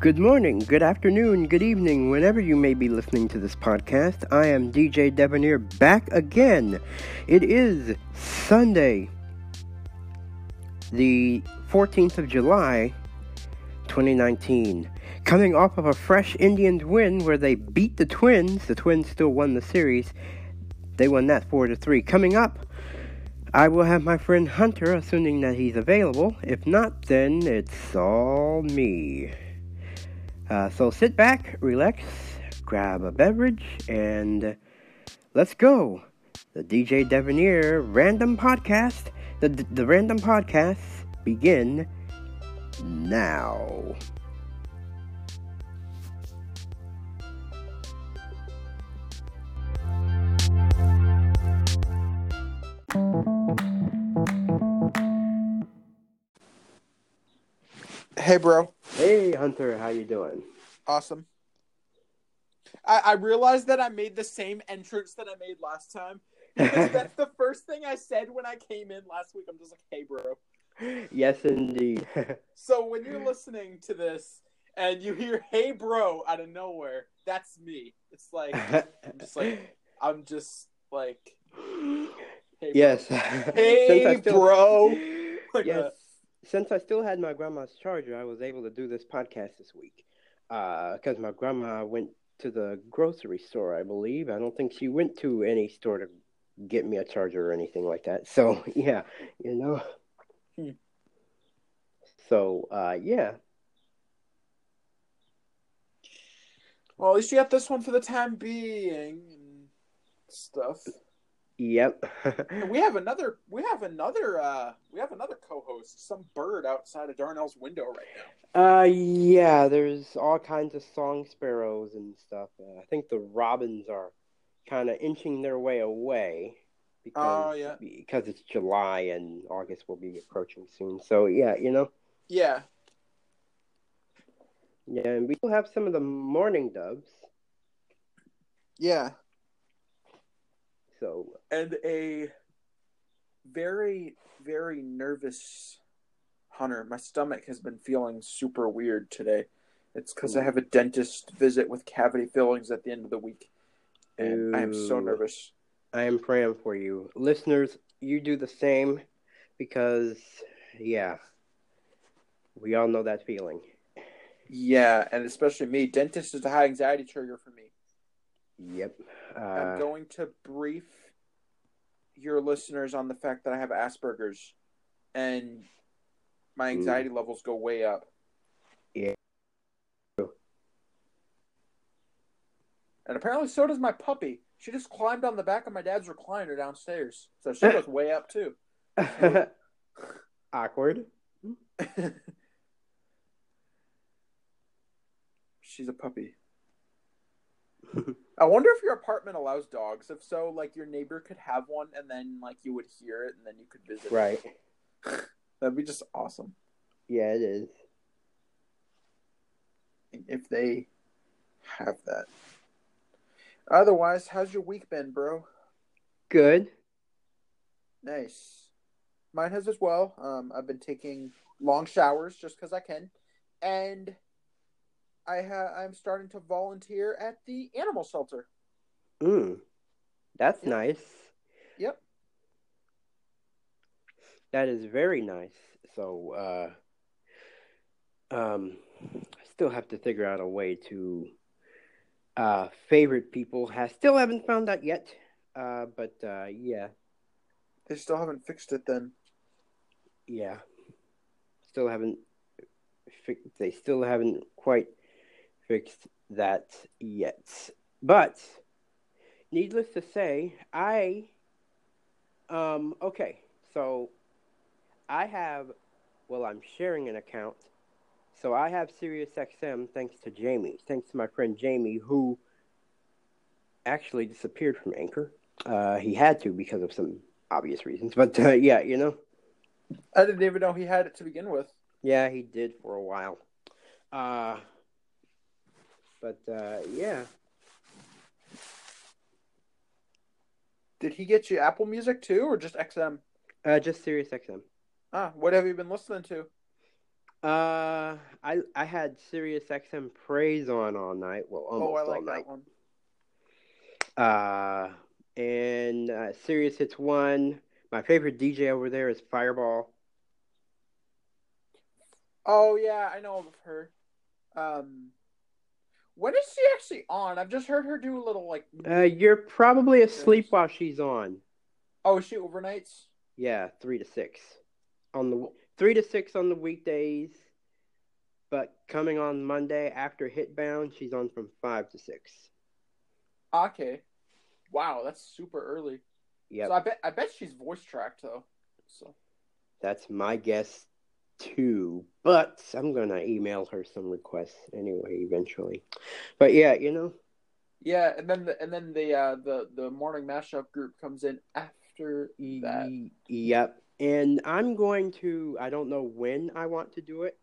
Good morning, good afternoon, good evening, whenever you may be listening to this podcast. I am DJ Debonair back again. It is Sunday, the 14th of July, 2019. Coming off of a fresh Indians win where they beat the Twins, the Twins still won the series. They won that 4 to 3. Coming up, I will have my friend Hunter, assuming that he's available. If not, then it's all me. Uh, so sit back, relax, grab a beverage, and let's go. The DJ Debonair Random Podcast, the, the Random Podcasts begin now. Hey, bro. Hey Hunter, how you doing? Awesome. I, I realized that I made the same entrance that I made last time. Because that's the first thing I said when I came in last week. I'm just like, hey, bro. yes, indeed. So when you're listening to this and you hear "Hey, bro" out of nowhere, that's me. It's like I'm just like I'm just like, hey, yes. Hey, still- bro. Like yes. Uh, Since I still had my grandma's charger, I was able to do this podcast this week. Because my grandma went to the grocery store, I believe. I don't think she went to any store to get me a charger or anything like that. So, yeah, you know. Hmm. So, uh, yeah. Well, at least you got this one for the time being and stuff. Yep. We have another. We have another. uh We have another co-host. Some bird outside of Darnell's window right now. Uh, yeah, there's all kinds of song sparrows and stuff. Uh, I think the robins are kind of inching their way away because Oh, yeah. because it's July and August will be approaching soon. So yeah, you know, Yeah. yeah, and we still have some of the mourning doves. Yeah. So And a very, very nervous hunter. My stomach has been feeling super weird today. It's because I hmm. have a dentist visit with cavity fillings at the end of the week, and I am so nervous. I am praying for you, listeners. You do the same because yeah, we all know that feeling. Yeah, and especially me. Dentist is a high anxiety trigger for me. Yep. Uh, I'm going to brief your listeners on the fact that I have Asperger's and my anxiety levels go way up. Yeah. And apparently so does my puppy. She just climbed on the back of my dad's recliner downstairs. So she goes way up too. Awkward. She's a puppy. I wonder if your apartment allows dogs. If so, like your neighbor could have one and then like you would hear it and then you could visit. Right. That'd be just awesome. Yeah, it is. if they have that. Otherwise, how's your week been, bro? Good. Nice. Mine has as well. Um, I've been taking long showers just because I can, and I ha- I'm starting to volunteer at the animal shelter. Mm. That's Yeah. nice. Yep. That is very nice. So, uh, um, I still have to figure out a way to uh, favorite people. I still haven't found that yet. Uh, but uh, yeah, They still haven't fixed it. Then yeah, still haven't. Fi- they still haven't quite fixed that yet. But needless to say, I um okay, so I have well, I'm sharing an account. So I have SiriusXM thanks to Jamie, thanks to my friend Jamie who actually disappeared from Anchor. Uh, he had to because of some obvious reasons, but uh, yeah, you know. I didn't even know he had it to begin with. Yeah, he did for a while. Uh, but uh, yeah, Did he get you Apple Music too, or just XM? uh, just Sirius XM. Ah, what have you been listening to? Uh, I I had Sirius XM Praise on all night. Well, almost oh, I like all night. that one. Uh, and uh, Sirius Hits One. My favorite DJ over there is Fireball. Oh yeah, I know of her. Um, when is she actually on? I've just heard her do a little like. Uh, you're probably asleep while she's on. Oh, is she overnights? Yeah, three to six on the three to six on the weekdays. But coming on Monday after Hitbound, she's on from five to six. Okay. Wow, that's super early. Yeah, So I bet I bet she's voice tracked though. So that's my guess too. But I'm gonna email her some requests anyway eventually. But yeah, you know, yeah, and then the and then the uh, the the morning mashup group comes in after that. yep. And I'm going to. I don't know when I want to do it,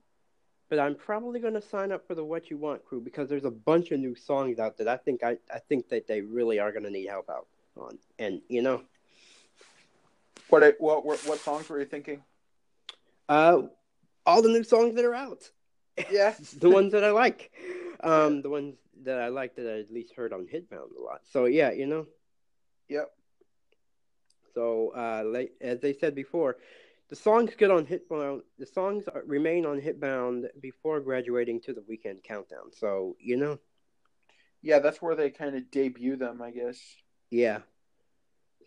but I'm probably going to sign up for the What You Want crew because there's a bunch of new songs out that I think I I think that they really are going to need help out on. And you know, What it- what what what songs were you thinking? uh, all the new songs that are out. Yeah. the ones that I like. Um, the ones that I like that I at least heard on Hitbound a lot. So yeah, you know. Yep. So uh, like, as they said before, the songs get on Hitbound. The songs are, remain on Hitbound before graduating to the weekend countdown. So you know, Yeah, that's where they kind of debut them, I guess. yeah.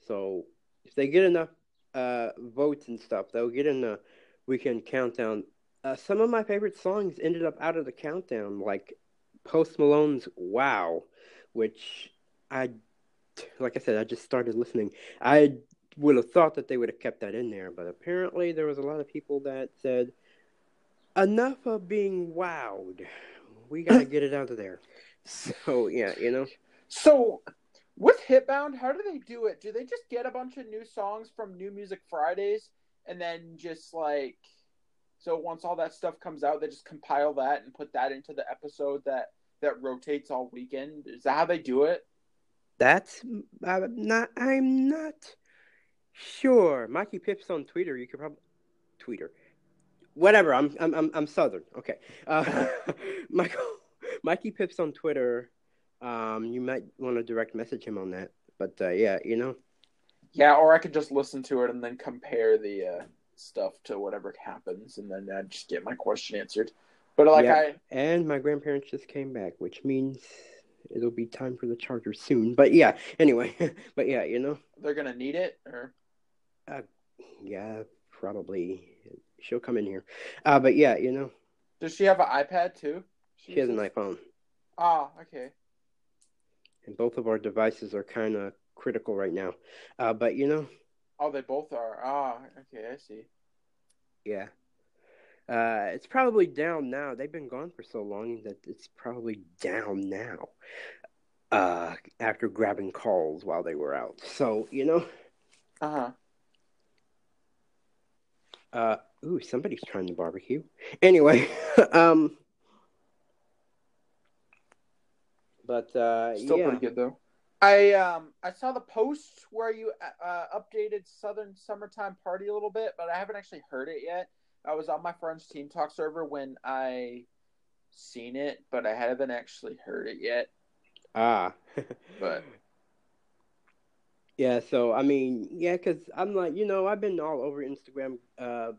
So if they get enough uh, votes and stuff, they'll get in the weekend countdown. Uh, some of my favorite songs ended up out of the countdown, like Post Malone's "Wow," which I, like I said, I just started listening. I would have thought that they would have kept that in there, but apparently there was a lot of people that said, "Enough of being wowed. We gotta get it out of there." So yeah, you know. So with Hitbound, how do they do it? Do they just get a bunch of new songs from New Music Fridays and then just like so once all that stuff comes out, they just compile that and put that into the episode that that rotates all weekend? Is that how they do it? That's I'm not. I'm not sure. Mikey Pips on Twitter. You could probably Twitter. Whatever. I'm I'm I'm, I'm Southern. Okay. Uh, Michael Mikey Pips on Twitter. Um, you might want to direct message him on that. But uh, yeah, you know. Yeah, or I could just listen to it and then compare the uh, stuff to whatever happens, and then I'd just get my question answered. But like Yeah. I, And my grandparents just came back, which means it'll be time for the charger soon. But yeah. Anyway. but yeah, you know. they're gonna need it, or Yeah, probably. She'll come in here. Uh, but yeah, you know. does she have an iPad too? She has an iPhone. Ah, okay. and both of our devices are kind of critical right now. Uh, but you know, Oh, they both are. Ah, okay, I see. yeah, uh, it's probably down now. They've been gone for so long that it's probably down now. Uh, after grabbing calls while they were out, so you know, Uh huh. uh, ooh, somebody's trying to barbecue. Anyway, um, but uh, Still yeah, pretty good though. I um I saw the post where you uh, updated Southern Summertime Party a little bit, but I haven't actually heard it yet. I was on my friend's Team Talk server when I seen it, but I haven't actually heard it yet. ah, But Yeah, so I mean, yeah, because I'm like, you know, I've been all over Instagram, uh,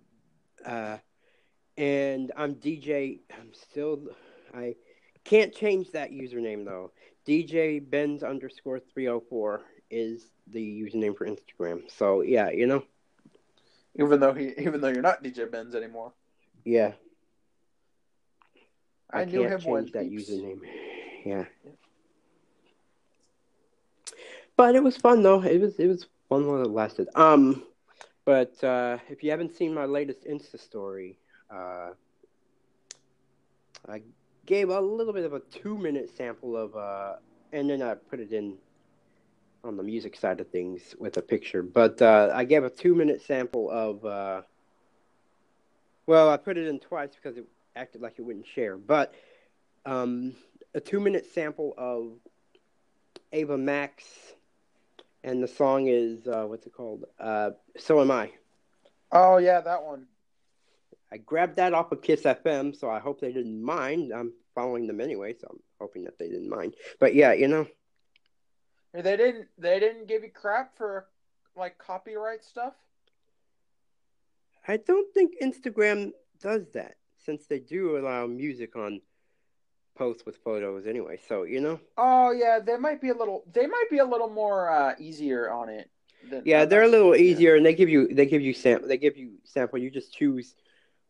uh, and I'm DJ. I'm still, I can't change that username though. DJ Benz underscore three hundred four is the username for Instagram. So yeah, you know, even though he even though you're not DJ Benz anymore, yeah, I, I, knew can't him change that peeps. username. Yeah, but it was fun though. It was it was fun while it lasted. Um, but uh, if you haven't seen my latest Insta story, uh, I gave a little bit of a two minute sample of, uh, and then I put it in on the music side of things with a picture. But uh, I gave a two minute sample of. Uh, well, I put it in twice because it acted like it wouldn't share, but um, a two minute sample of Ava Max, and the song is uh, what's it called? Uh, so am I. Oh yeah, that one. I grabbed that off of Kiss FM, so I hope they didn't mind. I'm following them anyway, so I'm hoping that they didn't mind. But yeah, you know, They didn't. They didn't give you crap for like copyright stuff. I don't think Instagram does that since they do allow music on posts with photos anyway. So you know, Oh yeah, they might be a little. They might be a little more uh, easier on it. Than, yeah, than they're a little Yeah. easier, and they give you they give you sample they give you sample. You just choose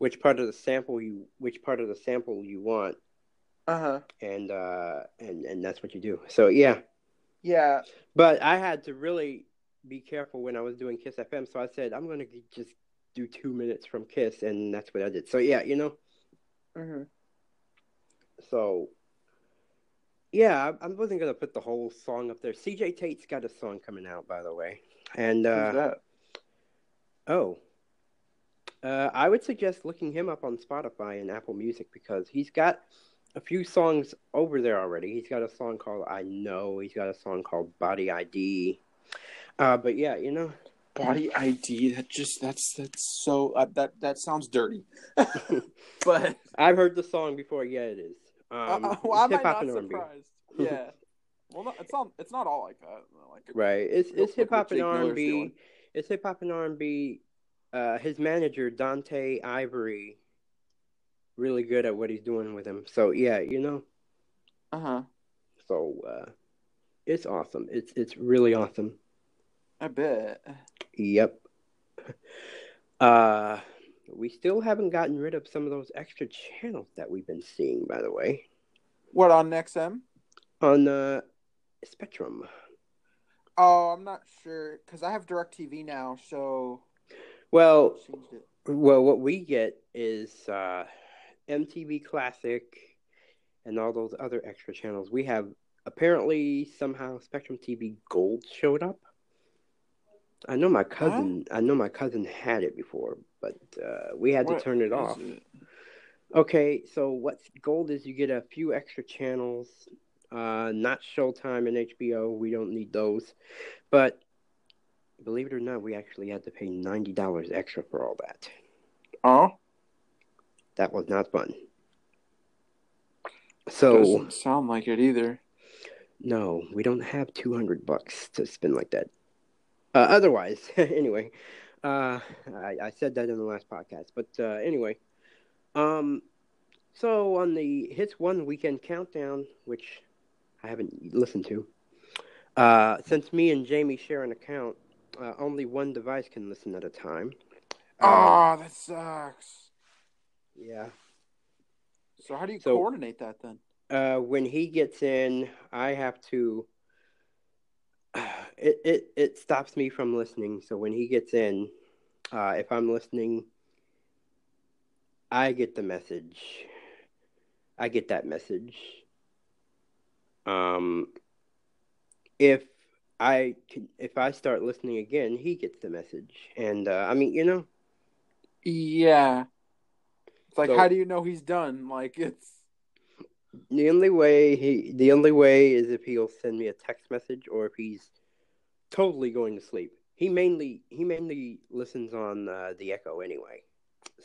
which part of the sample you which part of the sample you want, Uh huh. and uh and and that's what you do. So yeah, Yeah. but I had to really be careful when I was doing Kiss FM. So I said I'm gonna just do two minutes from Kiss, and that's what I did. So yeah, you know. hmm So, yeah, I, I wasn't gonna put the whole song up there. CJ Tate's got a song coming out, by the way, and uh, that? oh, uh, I would suggest looking him up on Spotify and Apple Music because he's got a few songs over there already. He's got a song called "I Know." He's got a song called "Body ID." Uh, but yeah, you know, Body ID. That just that's that's so uh, that that sounds dirty. but I've heard the song before. Yeah, it is. Um, uh, well, I'm hip not surprised. Yeah. Well, no, it's not. It's not all like that. Like Right. It's it's hip hop and R and B. It's hip hop and R and B. Uh, his manager Dante Ivory, really good at what he's doing with him. So yeah, you know. Uh huh. So uh, it's awesome. It's it's really awesome. I bet. Yep. Uh, we still haven't gotten rid of some of those extra channels that we've been seeing, by the way, What on XM? on uh, Spectrum. Oh, I'm not sure because I have Directv now, so Well. Well, what we get is uh, MTV Classic and all those other extra channels. We have apparently somehow Spectrum TV Gold showed up. I know my cousin. I know my cousin had it before, but uh, we had What to turn it off. it? Okay, so what's gold is you get a few extra channels, uh, not Showtime and HBO. We don't need those, but believe it or not, we actually had to pay ninety dollars extra for all that. Oh, That was not fun. So doesn't sound like it either. no, we don't have two hundred bucks to spend like that. Uh, otherwise, anyway, uh, I, I said that in the last podcast, but uh, anyway, um, so on the hits one weekend countdown, which I haven't listened to, uh, since me and Jamie share an account, uh, only one device can listen at a time. Um, Oh, that sucks. yeah. So how do you So- coordinate that then? uh, when he gets in, I have to. It, it it stops me from listening. So when he gets in, uh, if I'm listening, I get the message. I get that message. Um, if I can, if I start listening again, he gets the message, and uh, I mean, you know, Yeah. It's like, So- how do you know he's done? Like, it's The only way he the only way is if he'll send me a text message or if he's totally going to sleep. He mainly he mainly listens on uh, the Echo anyway.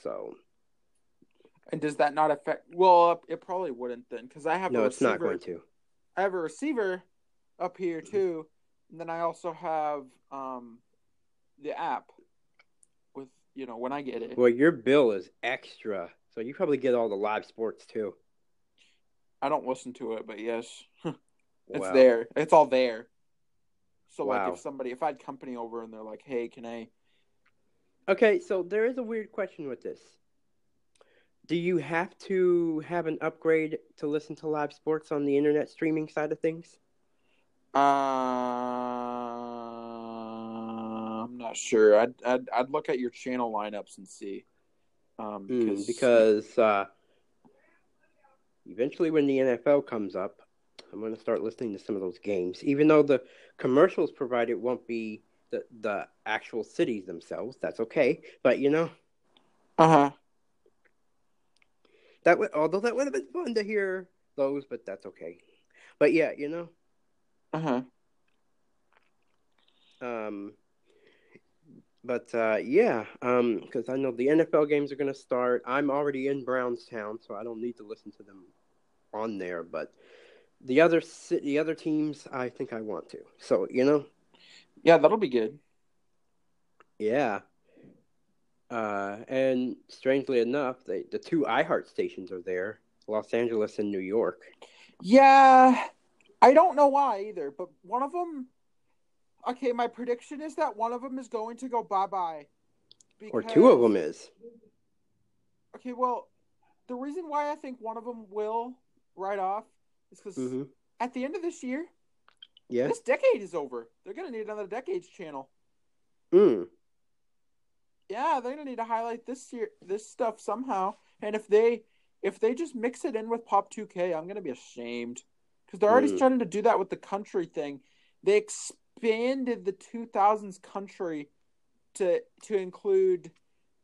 So and does that not affect? Well, it probably wouldn't then, because I have no, a it's not going to. I have a receiver up here too, and then I also have um the app with you know when I get it. Well, your bill is extra, so you probably get all the live sports too. I don't listen to it, but yes, it's Wow. there. It's all there. So like if somebody if I had company over and they're like, "Hey, can I?" Okay, so there is a weird question with this. Do you have to have an upgrade to listen to live sports on the internet streaming side of things? Uh, I'm not sure. I'd I'd I'd look at your channel lineups and see. Um, Hmm, because, because uh, eventually, when the NFL comes up, I'm going to start listening to some of those games. Even though the commercials provided won't be the the actual cities themselves, that's okay. But you know uh huh. that would although that would have been fun to hear those, but that's okay. But yeah, you know, Uh huh. um, but uh, yeah, um because I know the NFL games are going to start. I'm already in Brownstown, so I don't need to listen to them on there. But the other the other teams, I think I want to. So you know, yeah, that'll be good. Yeah. Uh, and strangely enough, they, the two iHeart stations are there, Los Angeles and New York. Yeah, I don't know why either, but one of them. Okay, my prediction is that one of them is going to go bye bye. Or two of them is. Okay, well, the reason why I think one of them will write off is because mm-hmm. at the end of this year, yeah, this decade is over. They're gonna need another decades channel. Hmm. Yeah, they're gonna need to highlight this year, this stuff somehow. And if they if they just mix it in with Pop 2K, I'm gonna be ashamed because they're already mm. starting to do that with the country thing. They expanded the 2000s country to to include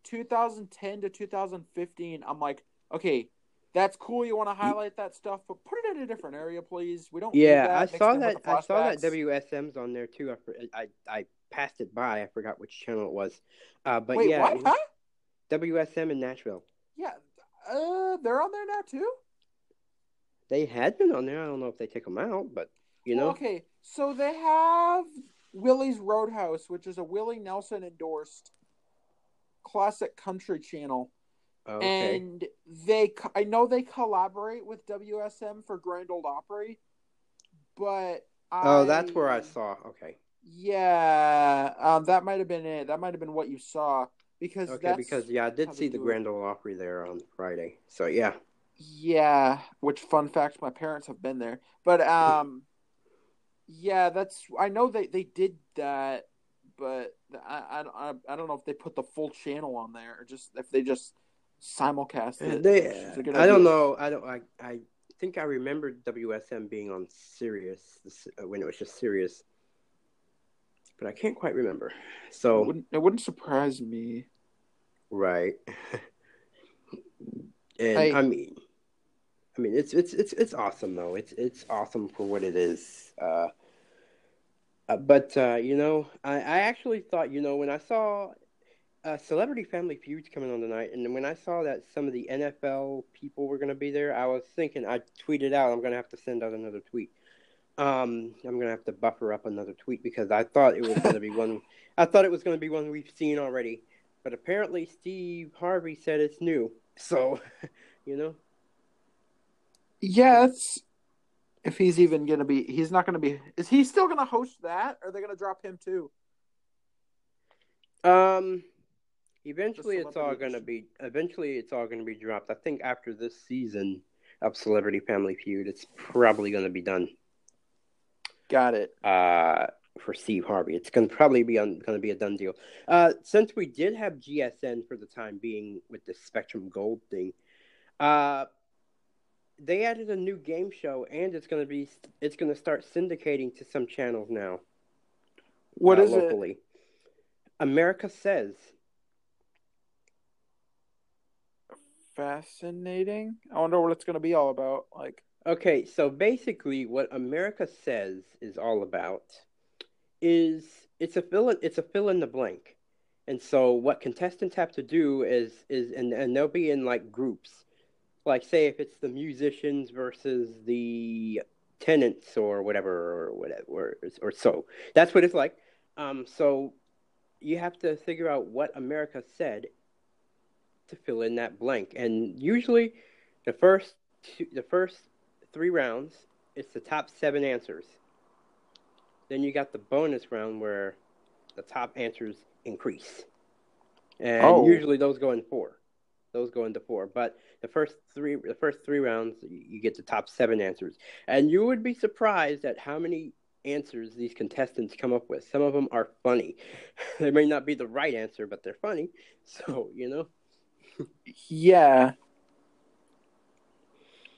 2010 to 2015. I'm like, okay, that's cool. You want to highlight that stuff, but put it in a different area, please. We don't. Yeah, I saw that. I saw that WSM's on there too. I, I I passed it by. I forgot which channel it was. Uh, but Wait, yeah, what? Huh? WSM in Nashville. Yeah, uh, they're on there now too. They had been on there. I don't know if they took them out, but you know. Okay, so they have Willie's Roadhouse, which is a Willie Nelson endorsed classic country channel. Okay. And they, I know they collaborate with WSM for Grand Ole Opry, but oh, I, that's where I saw. Okay. Yeah, um, that might have been it. That might have been what you saw because okay, because yeah, I did see the Grand Ole Opry there on Friday. So yeah. Yeah, which fun fact, my parents have been there, but um, yeah, that's I know they they did that, but I I I don't know if they put the full channel on there or just if they just simulcast it. They, I don't know. I don't. I I think I remember WSM being on Sirius uh, when it was just Sirius but I can't quite remember. So it wouldn't, it wouldn't surprise me. Right. and I, I, mean, I mean, it's it's it's it's awesome though. It's it's awesome for what it is. Uh, uh, but uh, you know, I, I actually thought, you know, when I saw uh, Celebrity Family Feuds coming on tonight, and when I saw that some of the NFL people were going to be there, I was thinking, I tweeted out, I'm going to have to send out another tweet. Um, I'm gonna have to buffer up another tweet because I thought it was gonna be one. I thought it was gonna be one we've seen already, but apparently Steve Harvey said it's new. So, you know. It's if he's even gonna be. He's not gonna be. Is he still gonna host that? Or are they gonna drop him too? Um, eventually it's all gonna be. Eventually it's all gonna be dropped. I think after this season of Celebrity Family Feud, it's probably gonna be done. Got it. Uh, for Steve Harvey, it's going to probably be on going to be a done deal. Uh, since we did have GSN for the time being with the Spectrum Gold thing, uh, they added a new game show, and it's going to be it's going to start syndicating to some channels now. What uh, is locally. it? America Says. Fascinating. I wonder what it's going to be all about. Like, Okay, so basically, what America says is all about is it's a fill in, it's a fill in the blank, and so what contestants have to do is is and and they'll be in like groups, like say if it's the musicians versus the tenants or whatever or whatever or, or so that's what it's like. Um, so you have to figure out what America said to fill in that blank, and usually the first two, the first three rounds. It's the top seven answers. Then you got the bonus round where the top answers increase. And oh. usually those go in four. Those go into four. But the first three the first three rounds you get the top seven answers. And you would be surprised at how many answers these contestants come up with. Some of them are funny. they may not be the right answer, but they're funny. So, you know. yeah.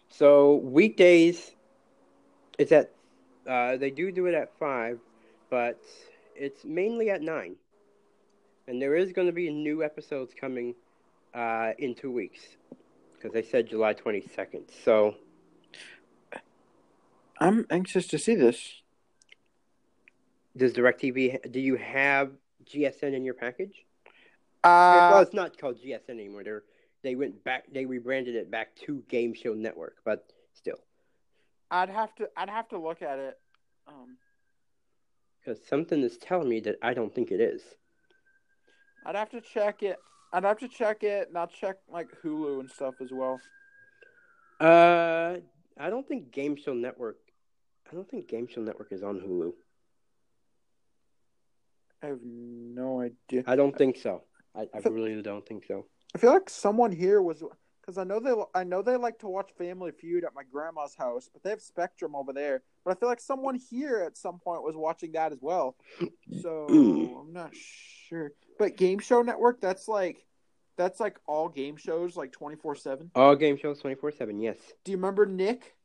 So weekdays, it's at uh, they do do it at five, but it's mainly at nine. And there is going to be new episodes coming uh, in two weeks because they said July twenty second. So I'm anxious to see this. Does Directv? Do you have GSN in your package? Uh, well, it's not called GSN anymore. They're they went back. They rebranded it back to Game Show Network, but still. I'd have to. I'd have to look at it. Um, because something is telling me that I don't think it is. I'd have to check it. I'd have to check it, and I'll check like Hulu and stuff as well. Uh, I don't think Game Show Network. I don't think Game Show Network is on Hulu. I have no idea. I don't think so. I, I really don't think so. I feel like someone here was because I know they I know they like to watch Family Feud at my grandma's house, but they have Spectrum over there. But I feel like someone here at some point was watching that as well. So I'm not sure. But Game Show Network, that's like that's like all game shows, like twenty four seven. All game shows twenty four seven. Yes. Do you remember Nick?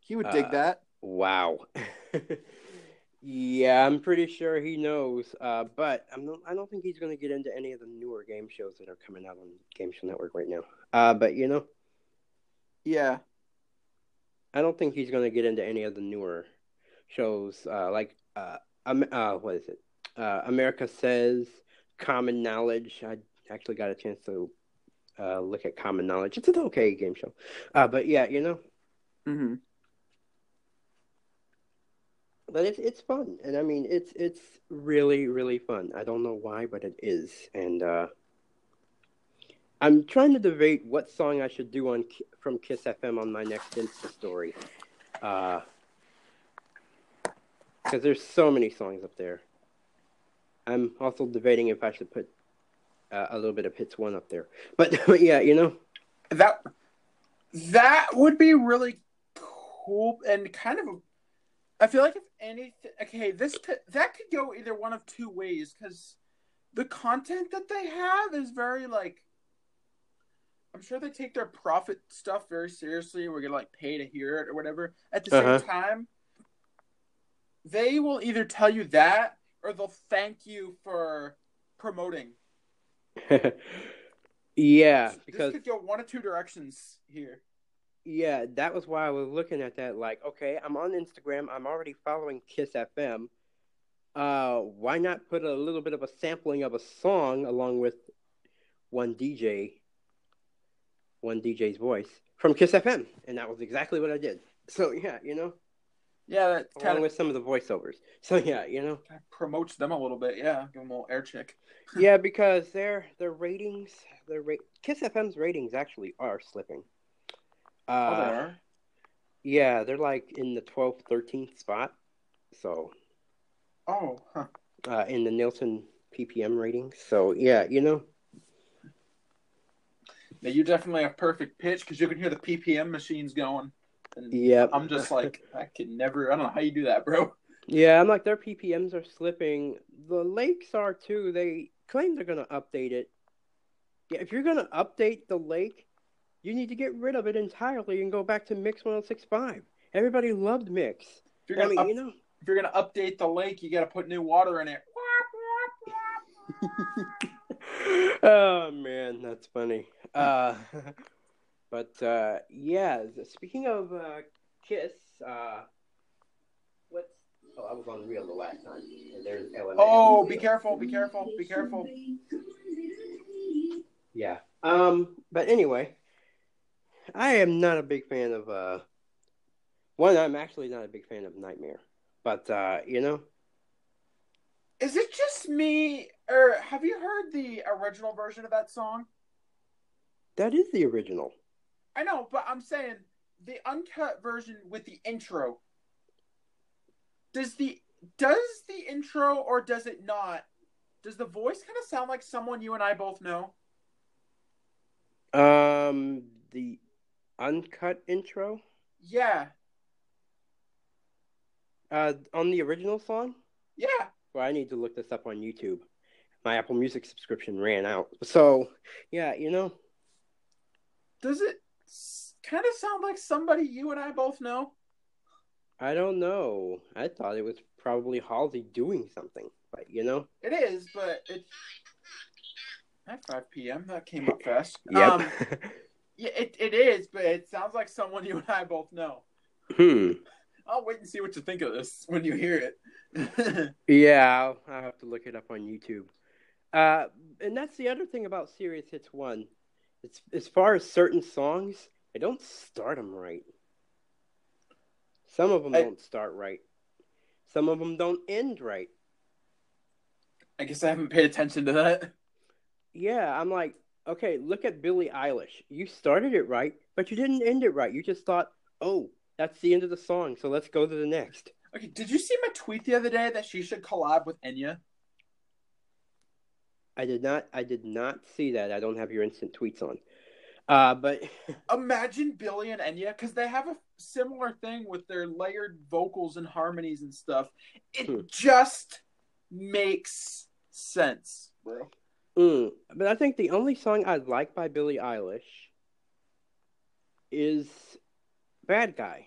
He would dig Uh, that. Wow. yeah, I'm pretty sure he knows. Uh, but I'm not, I don't think he's going to get into any of the newer game shows that are coming out on Game Show Network right now. Uh, but you know, Yeah. I don't think he's going to get into any of the newer shows uh, like uh, um, uh, what is it? Uh, America Says, Common Knowledge. I actually got a chance to uh, look at Common Knowledge. It's an okay game show. Uh, but yeah, you know, Mm-hmm. but it's it's fun, and I mean it's it's really really fun. I don't know why, but it is, and uh, I'm trying to debate what song I should do on from Kiss FM on my next Insta story, because there's so many songs up there. I'm also debating if I should put uh, a little bit of Hits One up there, but, but yeah, you know, That that would be really cool and kind of. I feel like if anything, okay, this could, that could go either one of two ways because the content that they have is very like. I'm sure they take their profit stuff very seriously. We're gonna like pay to hear it or whatever. At the Uh-huh. same time, they will either tell you that or they'll thank you for promoting. yeah, this because could go one of two directions here. Yeah, that was why I was looking at that. Like, okay, I'm on Instagram. I'm already following Kiss FM. Uh, why not put a little bit of a sampling of a song along with one DJ, one DJ's voice from Kiss FM? And that was exactly what I did. So yeah, you know, Yeah, that along kind of with some of the voiceovers. So yeah, you know, promotes them a little bit. Yeah, give them a little air check. yeah, because their their ratings, their rate, Kiss FM's ratings actually are slipping. Oh, Uh, they are. Yeah, they're like in the 12th, 13th spot. So, Oh, huh. uh, in the Nielsen PPM ratings. So, yeah, you know, now you definitely have perfect pitch because you can hear the PPM machines going. And yeah. I'm just like, I can never. I don't know how you do that, bro. yeah, I'm like, their PPMs are slipping. The lakes are too. They claim they're going to update it. Yeah, if you're going to update the lake, you need to get rid of it entirely and go back to Mix 1065. Everybody loved Mix. If you're gonna, mean, up- you know. if you're gonna update the lake, you got to put new water in it. oh man, that's funny. Uh, but uh, yeah, speaking of uh, Kiss, uh, what's oh I was on Real the last time. And there's LMA. Oh, be careful! Be careful! Be careful! Yeah. Um. But anyway, I am not a big fan of uh. One, I'm actually not a big fan of Nightmare, but uh, you know, Is it just me, or have you heard the original version of that song? that is the original. I know, but I'm saying the uncut version with the intro. Does the does the intro or does it not? Does the voice kind of sound like someone you and I both know? Um, the uncut intro. Yeah, Uh, on the original song? yeah. Well, I need to look this up on YouTube. My Apple Music subscription ran out. So, yeah, you know, Does it kind of sound like somebody you and I both know? I don't know. I thought it was probably Halsey doing something, but you know. It is, but it's at 5 p.m. That came up fast. Yep. Um, yeah, it, it is, but it sounds like someone you and I both know. hmm. I'll wait and see what you think of this when you hear it. yeah, I'll, I'll have to look it up on YouTube. Uh, and that's the other thing about Sirius Hits One. It's as far as certain songs, I don't start them right. Some of them I- don't start right. Some of them don't end right. I guess I haven't paid attention to that. Yeah, I'm like, okay, look at Billie Eilish. You started it right, but you didn't end it right. You just thought, oh, that's the end of the song, so let's go to the next. Okay, did you see my tweet the other day that she should collab with Enya? I did not. I did not see that. I don't have your instant tweets on. Uh, but Imagine Billie and Enya because they have a similar thing with their layered vocals and harmonies and stuff. It Hmm. just makes sense, bro. Mm, but I think the only song I like by Billie Eilish is "Bad Guy."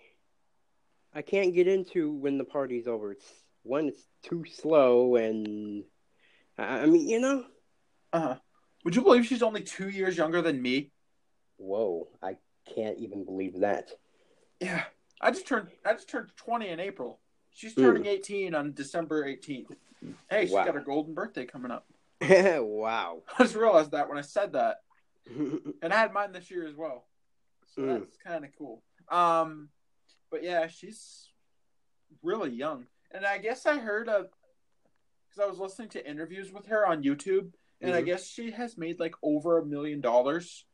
I can't get into when the party's over. It's one, it's too slow, and I, I mean, you know, Uh huh. Would you believe she's only two years younger than me? whoa, I can't even believe that. Yeah. I just turned I just turned twenty in April. She's Hmm. turning eighteen on December eighteenth. Hey, she's Wow. got her golden birthday coming up. wow. I just realized that when I said that. and I had mine this year as well. So Mm. that's kind of cool. Um, but yeah, she's really young, and I guess I heard of because I was listening to interviews with her on YouTube, and I Mhm. guess she has made like over a million dollars,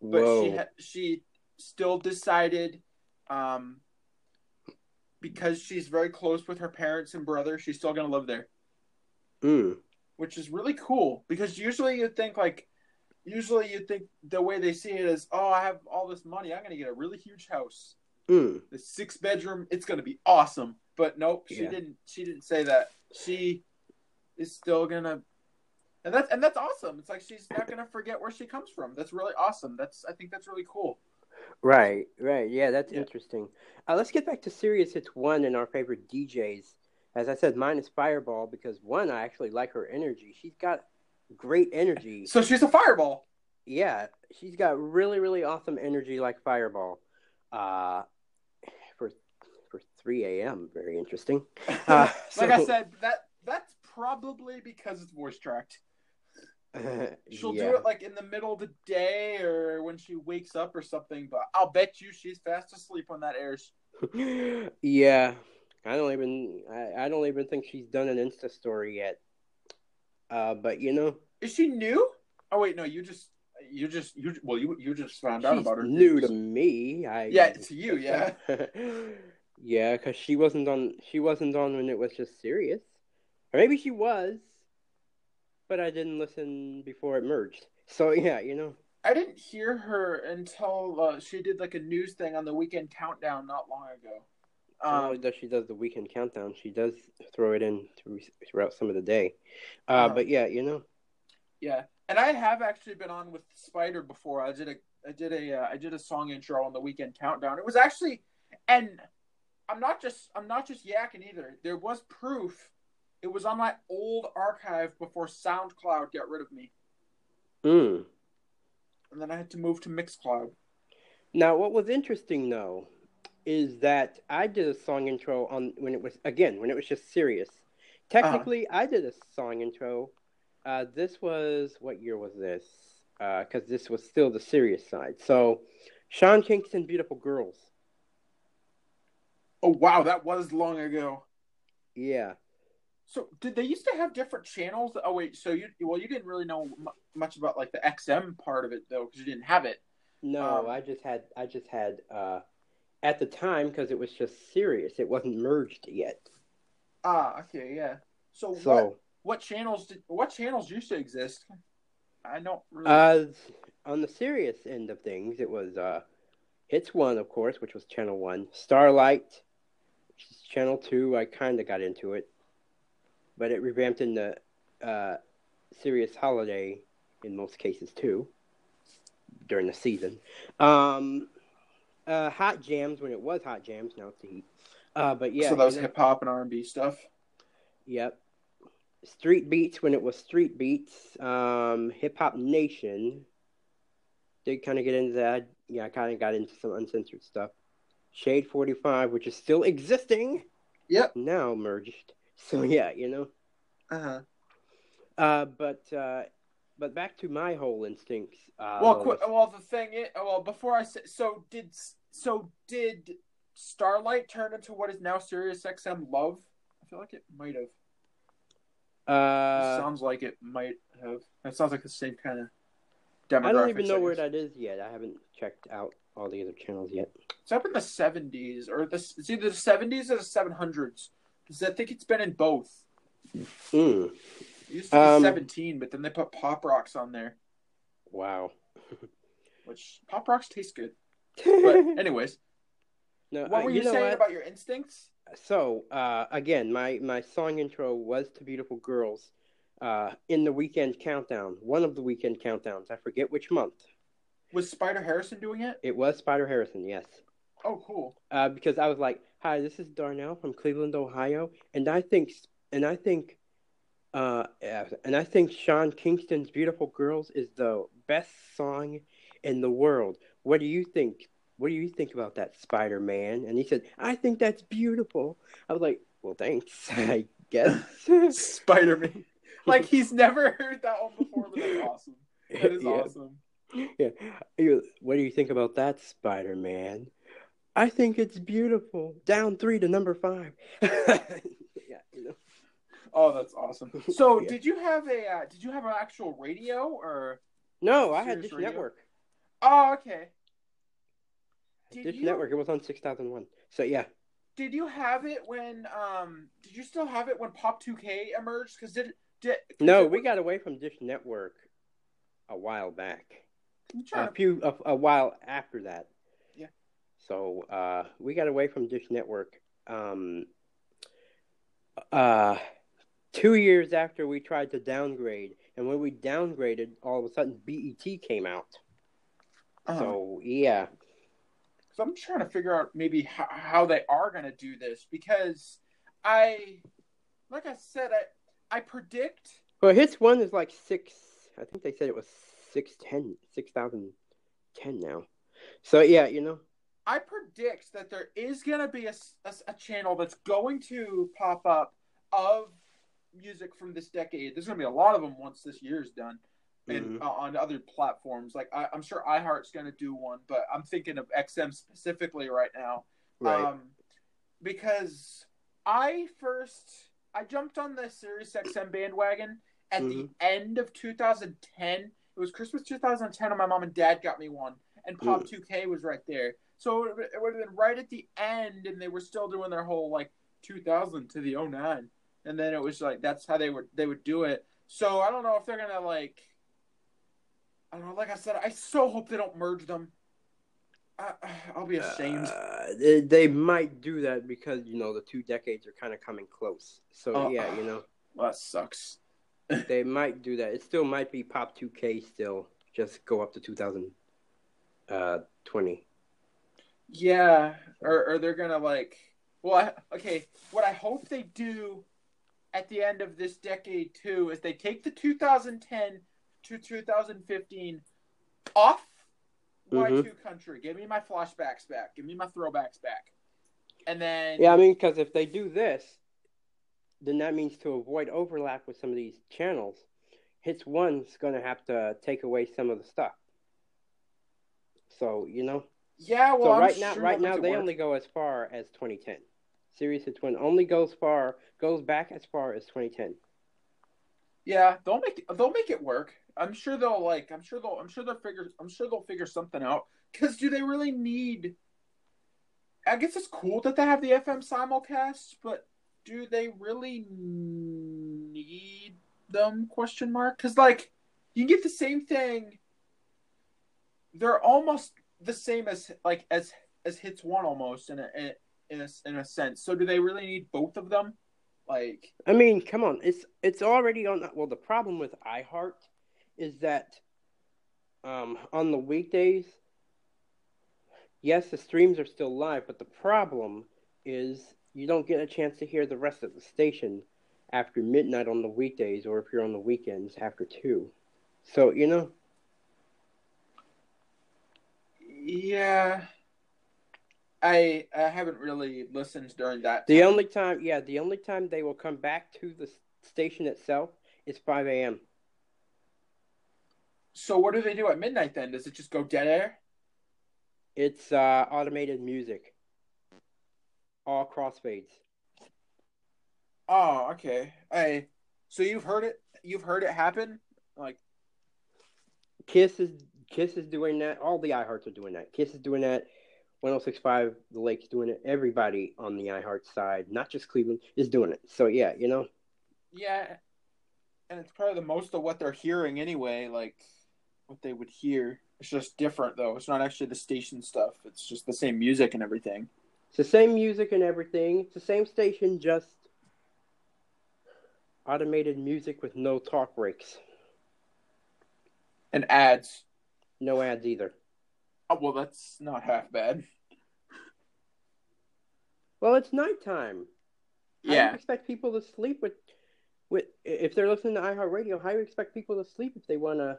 but Whoa. she ha- she still decided, um, because she's very close with her parents and brother, she's still gonna live there Mm. which is really cool because usually you'd think like usually you'd think the way they see it is oh i have all this money i'm gonna get a really huge house Mm. the six bedroom it's gonna be awesome but nope she Yeah. didn't she didn't say that she is still gonna and that's and that's awesome it's like she's not gonna forget where she comes from that's really awesome that's i think that's really cool Right, right. Yeah, that's Yeah. interesting. Uh, let's get back to Sirius Hits One and our favorite DJs. As I said, mine is Fireball because one, I actually like her energy. She's got great energy. so she's a fireball Yeah, she's got really, really awesome energy like Fireball. Uh, for for three a.m. Very interesting. Uh, like i said that that's probably because it's voice tracked She'll yeah. do it like in the middle of the day or when she wakes up or something, but I'll bet you she's fast asleep when that airs. yeah, I don't even I, I don't even think she's done an Insta story yet. Uh, but you know, Is she new? Oh wait, no, you just you just you well you you just found out about her. new to me. I Yeah, to you, yeah. yeah, because she wasn't on. She wasn't on when it was just Sirius, or maybe she was, but I didn't listen before it merged. So yeah, you know. I didn't hear her until uh, she did like a news thing on the weekend countdown not long ago. Not Um, does she does the weekend countdown, she does throw it in throughout some of the day. Uh, Uh-huh. But yeah, you know. yeah, and I have actually been on with Spider before. I did a I did a uh, I did a song intro on the weekend countdown. It was actually, and I'm not just I'm not just yakking either. There was proof. It was on my old archive before SoundCloud got rid of me, Mm. and then I had to move to Mixcloud. Now, what was interesting though is that I did a song intro on when it was again when it was just Sirius. Technically, I did a song intro. Uh, this was what year was this? Because this was still the Sirius side. So, Sean Kingston, "Beautiful Girls." Oh wow, that was long ago. Yeah. So did they used to have different channels? Oh wait, so you well you didn't really know mu much about like the XM part of it though because you didn't have it. No, Um, I just had I just had uh, at the time because it was just Sirius. It wasn't merged yet. Ah, okay, yeah. So, So. what what channels did what channels used to exist? I don't really. Uh, on the Sirius end of things, it was uh, Hits One, of course, which was Channel One. Starlight, which is Channel Two. I kind of got into it, but it revamped into uh, Sirius Holiday in most cases too during the season. Um, uh, Hot Jams when it was Hot Jams. Now it's the Heat. Uh, but yeah, so that was hip hop and R and B stuff. Yep. Street Beats when it was Street Beats. Um, Hip Hop Nation. Did kind of get into that. Yeah, I kind of got into some uncensored stuff. Shade 45, which is still existing, Yep. now merged. So yeah, you know. Uh-huh. Uh, but uh, but back to my whole instincts. Uh, Well, qu- well, the thing is, well, before I say, so did so did Starlight turn into what is now Sirius XM Love? I feel like it might have. uh, sounds like it might have. It sounds like the same kind of demographic. I don't even know where that is yet. I haven't checked out all the other channels yet. It's up in the seventies or the it's either the seventies or the seven hundreds. Because I think it's been in both. Mm, It used to be Um, seventeen, but then they put Pop Rocks on there, wow. which Pop Rocks taste good. But anyways, no, what uh, were you, know saying what? about your instincts? So uh, again, my my song intro was to "Beautiful Girls" uh, in the weekend countdown. One of the weekend countdowns. I forget which month. Was Spider Harrison doing it? It was Spider Harrison. Yes. Oh, cool. uh, because I was like, "Hi, this is Darnell from Cleveland, Ohio," and I think, and I think, uh, and I think Sean Kingston's "Beautiful Girls" is the best song in the world. What do you think? What do you think about that, Spider Man? And he said, "I think that's beautiful." I was like, "Well, thanks, I guess." Spider Man. Like he's never heard that one before, but that's awesome. That is Yeah. awesome. Yeah. What do you think about that, Spider Man? I think it's beautiful. Down three to number five. yeah, you know. Oh, that's awesome. So, Yeah. did you have a uh, did you have an actual radio or? No, I had Dish Radio? Network. Oh, okay. Did Dish you Network. It was on six thousand one. So yeah. did you have it when um did you still have it when Pop 2K emerged? Because did did No, we got away from Dish Network a while back. A few a, a while after that. So uh, we got away from Dish Network. Um, uh, two years after we tried to downgrade, and when we downgraded, all of a sudden BET came out. uh-huh. So yeah. So I'm trying to figure out maybe how, how they are going to do this because I, like I said, I I predict Well, hits one is like six. I think they said it was six ten, six thousand ten now. So yeah, you know. I predict that there is going to be a a channel that's going to pop up of music from this decade. There's going to be a lot of them once this year's done, and Mhm. uh, on other platforms. Like I, I'm sure iHeart's going to do one, but I'm thinking of XM specifically right now. Right. Um, because I first I jumped on the Sirius XM bandwagon at the Mhm. end of 2010. It was Christmas 2010, and my mom and dad got me one, and Pop Mm. 2K was right there. So it would- have been right at the end, and they were still doing their whole like 2000 to the 09, and then it was like that's how they would they would do it. So I don't know if they're gonna like. I don't know. Like I said, I so hope they don't merge them. I, I'll be ashamed. Uh, they, they might do that because you know the two decades are kind of coming close. So Oh. yeah, you know well, that sucks. they might do that. It still might be Pop 2K still, just go up to 2020. Yeah, or or they're gonna like. Well, I, okay. What I hope they do at the end of this decade too is they take the 2010 to 2015 off Mhm. Y2Kountry. Give me my flashbacks back. Give me my throwbacks back. And then Yeah, I mean, because if they do this, then that means to avoid overlap with some of these channels, Hits One's going to have to take away some of the stuff. So you know, yeah. Well, so I'm right now, right now they work. only go as far as 2010. Sirius Hits One only goes far, goes back as far as 2010. Yeah, they'll make they'll make it work. I'm sure they'll like. I'm sure they'll. I'm sure they'll figure. I'm sure they'll figure something out. Because do they really need? I guess it's cool that they have the FM simulcast, but do they really need them? Question mark. Because like you get the same thing. They're almost the same as like as as hits one almost in a in a, in a sense. So do they really need both of them? Like I mean, come on, it's it's already on. Well, the problem with iHeart is that um, on the weekdays, yes, the streams are still live, but the problem is you don't get a chance to hear the rest of the station after midnight on the weekdays, or if you're on the weekends after two. So you know, Yeah. I I haven't really listened during that. The time. only time, yeah, the only time they will come back to the station itself is 5 a.m. So what do they do at midnight then? Does it just go dead air? It's uh, automated music, all crossfades. Oh, okay. I so you've heard it. You've heard it happen. Like Kiss is Kiss is doing that. All the iHearts are doing that. Kiss is doing that. 106.5 The Lake's doing it. Everybody on the iHeart side, not just Cleveland, is doing it. So yeah, you know, yeah, and it's probably the most of what they're hearing anyway. Like what they would hear. It's just different though. It's not actually the station stuff. It's just the same music and everything. it's the same music and everything. It's the same station, just automated music with no talk breaks, And ads. No ads either. Oh, well, that's not half bad. Well, it's nighttime. How do Yeah. you expect people to sleep with, with if they're listening to iHeartRadio? How do you expect people to sleep if they wanna,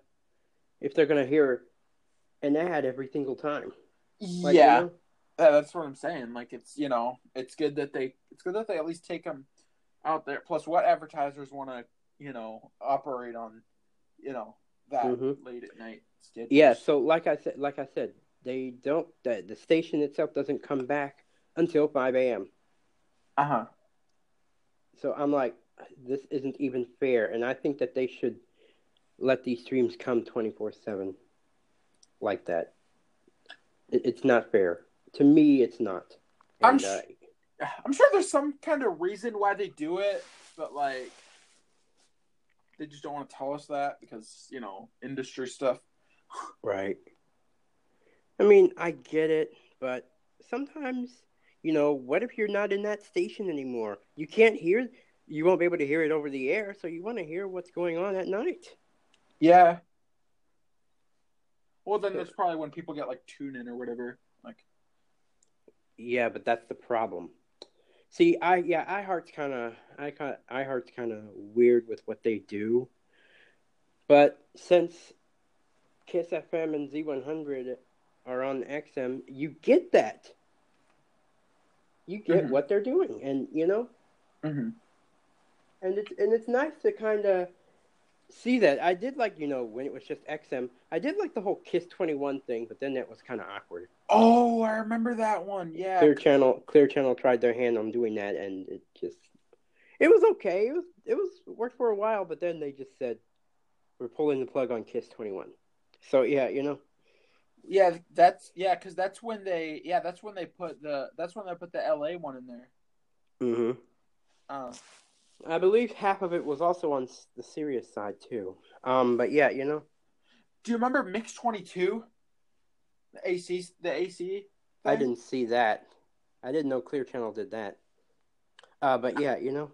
if they're gonna hear an ad every single time? Like, you yeah. know? Yeah, that's what I'm saying. Like it's you know it's good that they it's good that they at least take them out there. Plus, what advertisers want to you know operate on you know that Mhm. late at night schedules. Yeah. So like I said, like I said, they don't. The, the station itself doesn't come back until five a.m. Uh huh. So I'm like, this isn't even fair, and I think that they should let these streams come twenty four seven, like that. It, it's not fair to me. It's not. I'm sh- uh, I'm sure there's some kind of reason why they do it, but like they just don't want to tell us that because you know industry stuff. Right. I mean, I get it, but sometimes, you know, what if you're not in that station anymore? You can't hear, you won't be able to hear it over the air, so you want to hear what's going on at night. Yeah. Well, then that's probably when people get like tune in or whatever. Like, Yeah, but that's the problem. See, I yeah, iHeart's kind of I kind iHeart's kind of weird with what they do. But since Kiss FM and Z100 are on XM, you get that. You get Mhm. what they're doing, and you know, mm-hmm. and it's and it's nice to kind of see that. I did like you know when it was just XM. I did like the whole Kiss Twenty One thing, but then that was kind of awkward. oh, I remember that one. Yeah. Clear Channel, Clear Channel tried their hand on doing that, and it just it was okay. It was it was it worked for a while, but then they just said we're pulling the plug on Kiss Twenty One. So yeah, you know, Yeah, that's yeah, because that's when they yeah that's when they put the that's when they put the LA one in there. hmm Uh, I believe half of it was also on the Sirius side too. Um, but yeah, you know, do you remember Mix Twenty Two? The AC the AC. I didn't see that. I didn't know Clear Channel did that. Uh, but yeah, you know,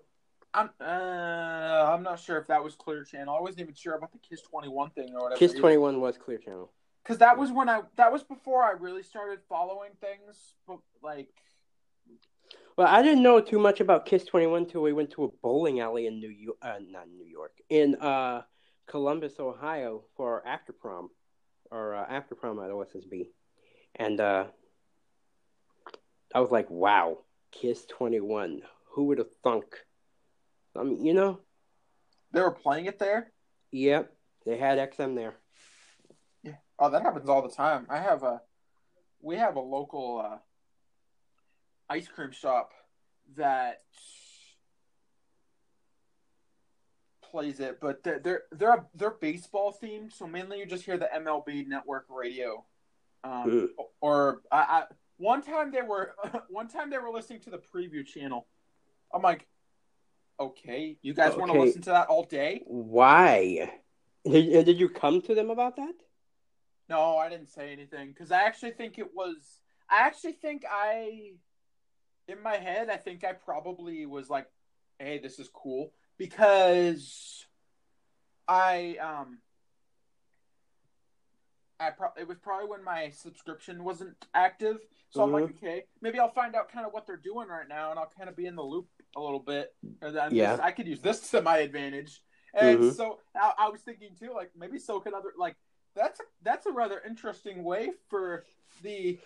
I'm uh I'm not sure if that was Clear Channel. I wasn't even sure about the Kiss Twenty One thing or whatever. Kiss Twenty One was Clear Channel. Because that was when I that was before I really started following things, but like Well, I didn't know too much about Kiss Twenty One until we went to a bowling alley in New York, uh, not New York, in uh, Columbus, Ohio, for our after prom, or uh, after prom at OSSB, and uh, I was like, "Wow, Kiss Twenty One! Who would have thunk?" I mean, you know, they were playing it there. yep, they had XM there. Yeah. Oh, that happens all the time. I have a we have a local uh, ice cream shop that plays it, but they're they're they're, they're baseball themed, so mainly you just hear the MLB network radio. Um, or I, I one time they were one time they were listening to the preview channel. I'm like, okay, you guys want to listen to that all day? Why? Did, did you come to them about that? No, I didn't say anything because I actually think it was. I actually think I, in my head, I think I probably was like, "Hey, this is cool," because I um. I pro- it was probably when my subscription wasn't active, so I'm like, okay, maybe I'll find out kind of what they're doing right now, and I'll kind of be in the loop a little bit. And then Yeah. this- I could use this to my advantage. And Mhm. so I, I was thinking too, like maybe so could other like that's a, that's a rather interesting way for the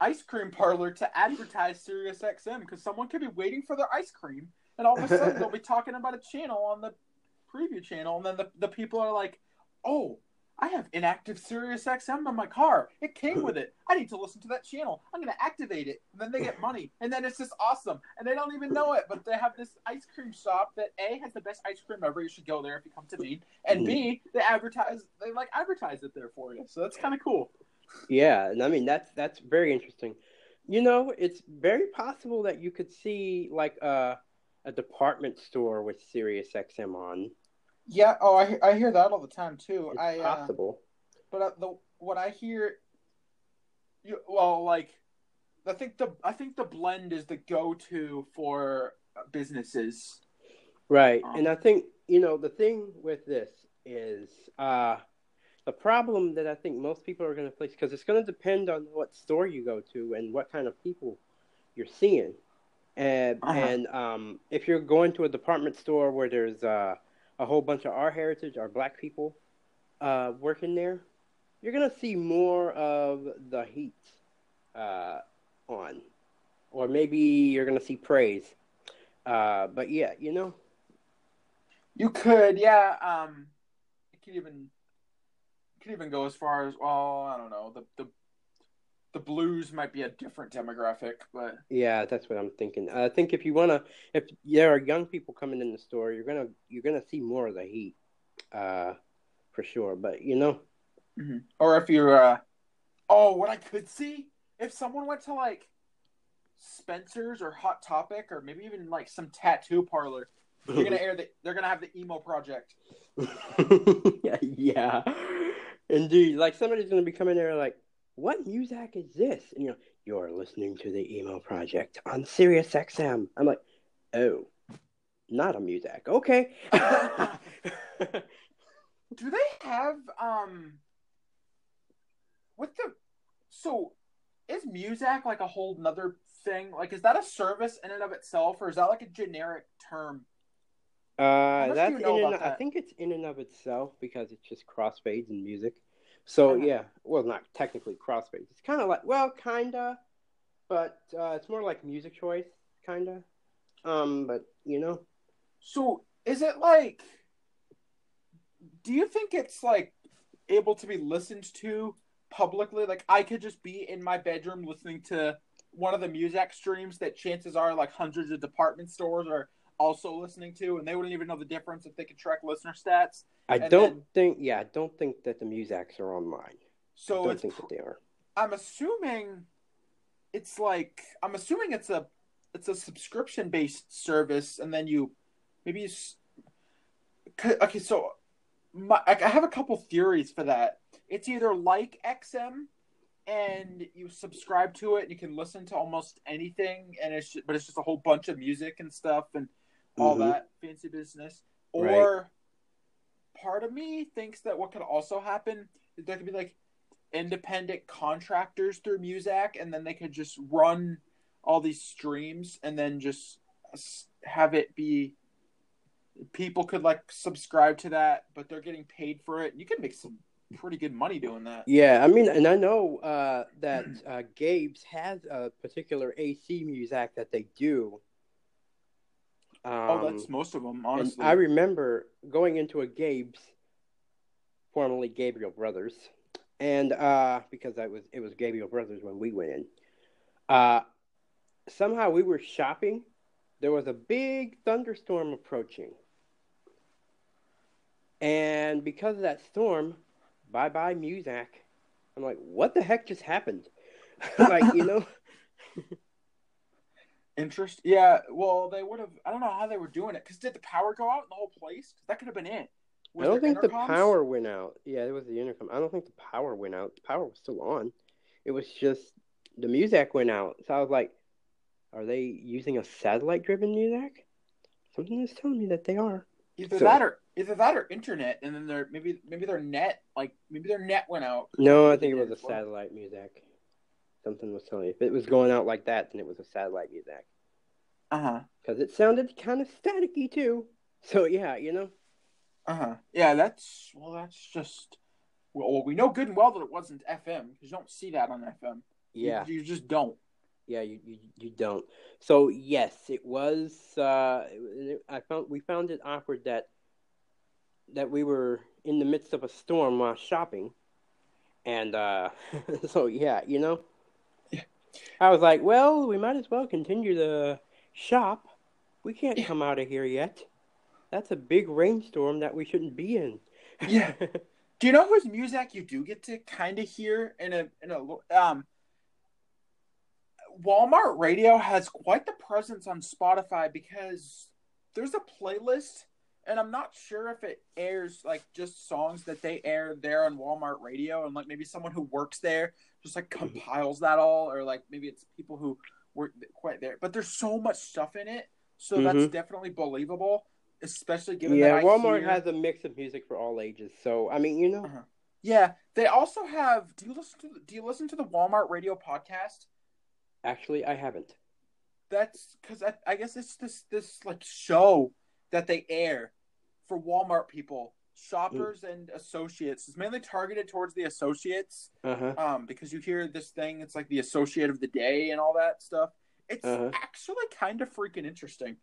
ice cream parlor to advertise Sirius XM because someone could be waiting for their ice cream, and all of a sudden they'll be talking about a channel on the preview channel, and then the, the people are like, "Oh, I have inactive Sirius XM in my car. It came with it. I need to listen to that channel. I'm going to activate it. And then they get money. And then it's just awesome. And they don't even know it, but they have this ice cream shop that A has the best ice cream ever. You should go there if you come to Maine. And B, mm. they advertise they like advertise it there for you. So that's kind of cool. Yeah, and I mean that's that's very interesting. You know, it's very possible that you could see like a a department store with Sirius XM on. Yeah. Oh, I I hear that all the time too. It's I uh, possible. but uh, the what I hear, you, well, like I think the I think the blend is the go to for businesses. Right. Um, and I think, you know, the thing with this is uh, the problem that I think most people are going to face, because it's going to depend on what store you go to and what kind of people you're seeing. And, Uh-huh. and um, if you're going to a department store where there's uh, a whole bunch of our heritage, our black people uh, working there, you're going to see more of the heat uh, on. Or maybe you're going to see praise. Uh, but yeah, you know, You could, yeah. Um, could even could even go as far as well. I don't know. The the the blues might be a different demographic, but Yeah, that's what I'm thinking. I think if you wanna, if there are young people coming in the store, you're gonna you're gonna see more of the heat, uh, for sure. But you know, or if you're, uh, oh, what I could see if someone went to like Spencer's or Hot Topic or maybe even like some tattoo parlor, they're gonna air the they're gonna have the emo project. yeah, yeah, indeed. Like somebody's gonna be coming there like, what music is this? And you know, you're listening to the emo project on Sirius XM. I'm like, oh, not a music. Okay. Do they have um what the so is Muzak like a whole nother thing? Like is that a service in and of itself or is that like a generic term? Uh, that's you in know and, about I think it's in and of itself because it's just crossfades and music. So Uh-huh. yeah, well, not technically crossfades. It's kind of like well, kinda, but uh, it's more like music choice, kinda. Um, but you know, So is it like do you think it's like able to be listened to publicly? Like I could just be in my bedroom listening to one of the music streams that chances are like hundreds of department stores are also listening to and they wouldn't even know the difference if they could track listener stats. I And don't then- think. Yeah, I don't think that the musics are online. I So don't it's think that they are. I'm assuming it's like I'm assuming it's a it's a subscription based service, and then you maybe you. Okay, so my, I I have a couple theories for that. It's either like XM, and you subscribe to it, and you can listen to almost anything, and it's just, but it's just a whole bunch of music and stuff and all Mhm. that fancy business. Right. Or part of me thinks that what could also happen is there could be like independent contractors through Muzak, and then they could just run all these streams, and then just have it be people could like subscribe to that, but they're getting paid for it. You can make some pretty good money doing that. Yeah, I mean, and I know uh, that uh, Gabe's has a particular AC music that they do. Um, oh, that's most of them, honestly. I remember going into a Gabe's, formerly Gabriel Brothers, and uh, because I was it was Gabriel Brothers when we went in. Uh, somehow we were shopping. There was a big thunderstorm approaching, and because of that storm, bye bye Muzak. I'm like, what the heck just happened? like you know, Interest? Yeah. Well, they would have. I don't know how they were doing it. Because did the power go out in the whole place? that could have been it. I don't think the power went out. Yeah, it was the intercom. I don't think the power went out. The power was still on. It was just the music went out. So I was like, are they using a satellite driven music? Something is telling me that they are. Either So- that or either that or internet, and then their maybe maybe their net like maybe their net went out. No, I think it was a satellite music. Something was telling me. If it was going out like that, then it was a satellite music. Uh huh. Because it sounded kind of staticky too. So yeah, you know. Uh huh. Yeah, that's well. That's just well. We know good and well that it wasn't FM because you don't see that on FM. Yeah, you, you just don't. yeah, you, you you don't. So yes, it was. Uh, it- I found we found it awkward that that we were in the midst of a storm while shopping, and uh, so yeah, you know. I was like, well, we might as well continue the shop. We can't come out of here yet. That's a big rainstorm that we shouldn't be in. Yeah. Do you know whose music you do get to kind of hear in a in a um Walmart Radio has quite the presence on Spotify because there's a playlist and I'm not sure if it airs like just songs that they air there on Walmart Radio and like maybe someone who works there just like compiles that all or like maybe it's people who weren't quite there but there's so much stuff in it so that's Mhm. definitely believable especially given yeah, that I Walmart hear... has a mix of music for all ages. So I mean, you know, Uh-huh. Yeah, they also have. Do you listen to? Do you listen to the Walmart Radio podcast? actually, I haven't. That's because I, I guess it's this this like show that they air for Walmart people, shoppers and associates. It's mainly targeted towards the associates, Uh huh. um, because you hear this thing. It's like the associate of the day and all that stuff. It's Uh-huh. actually kind of freaking interesting.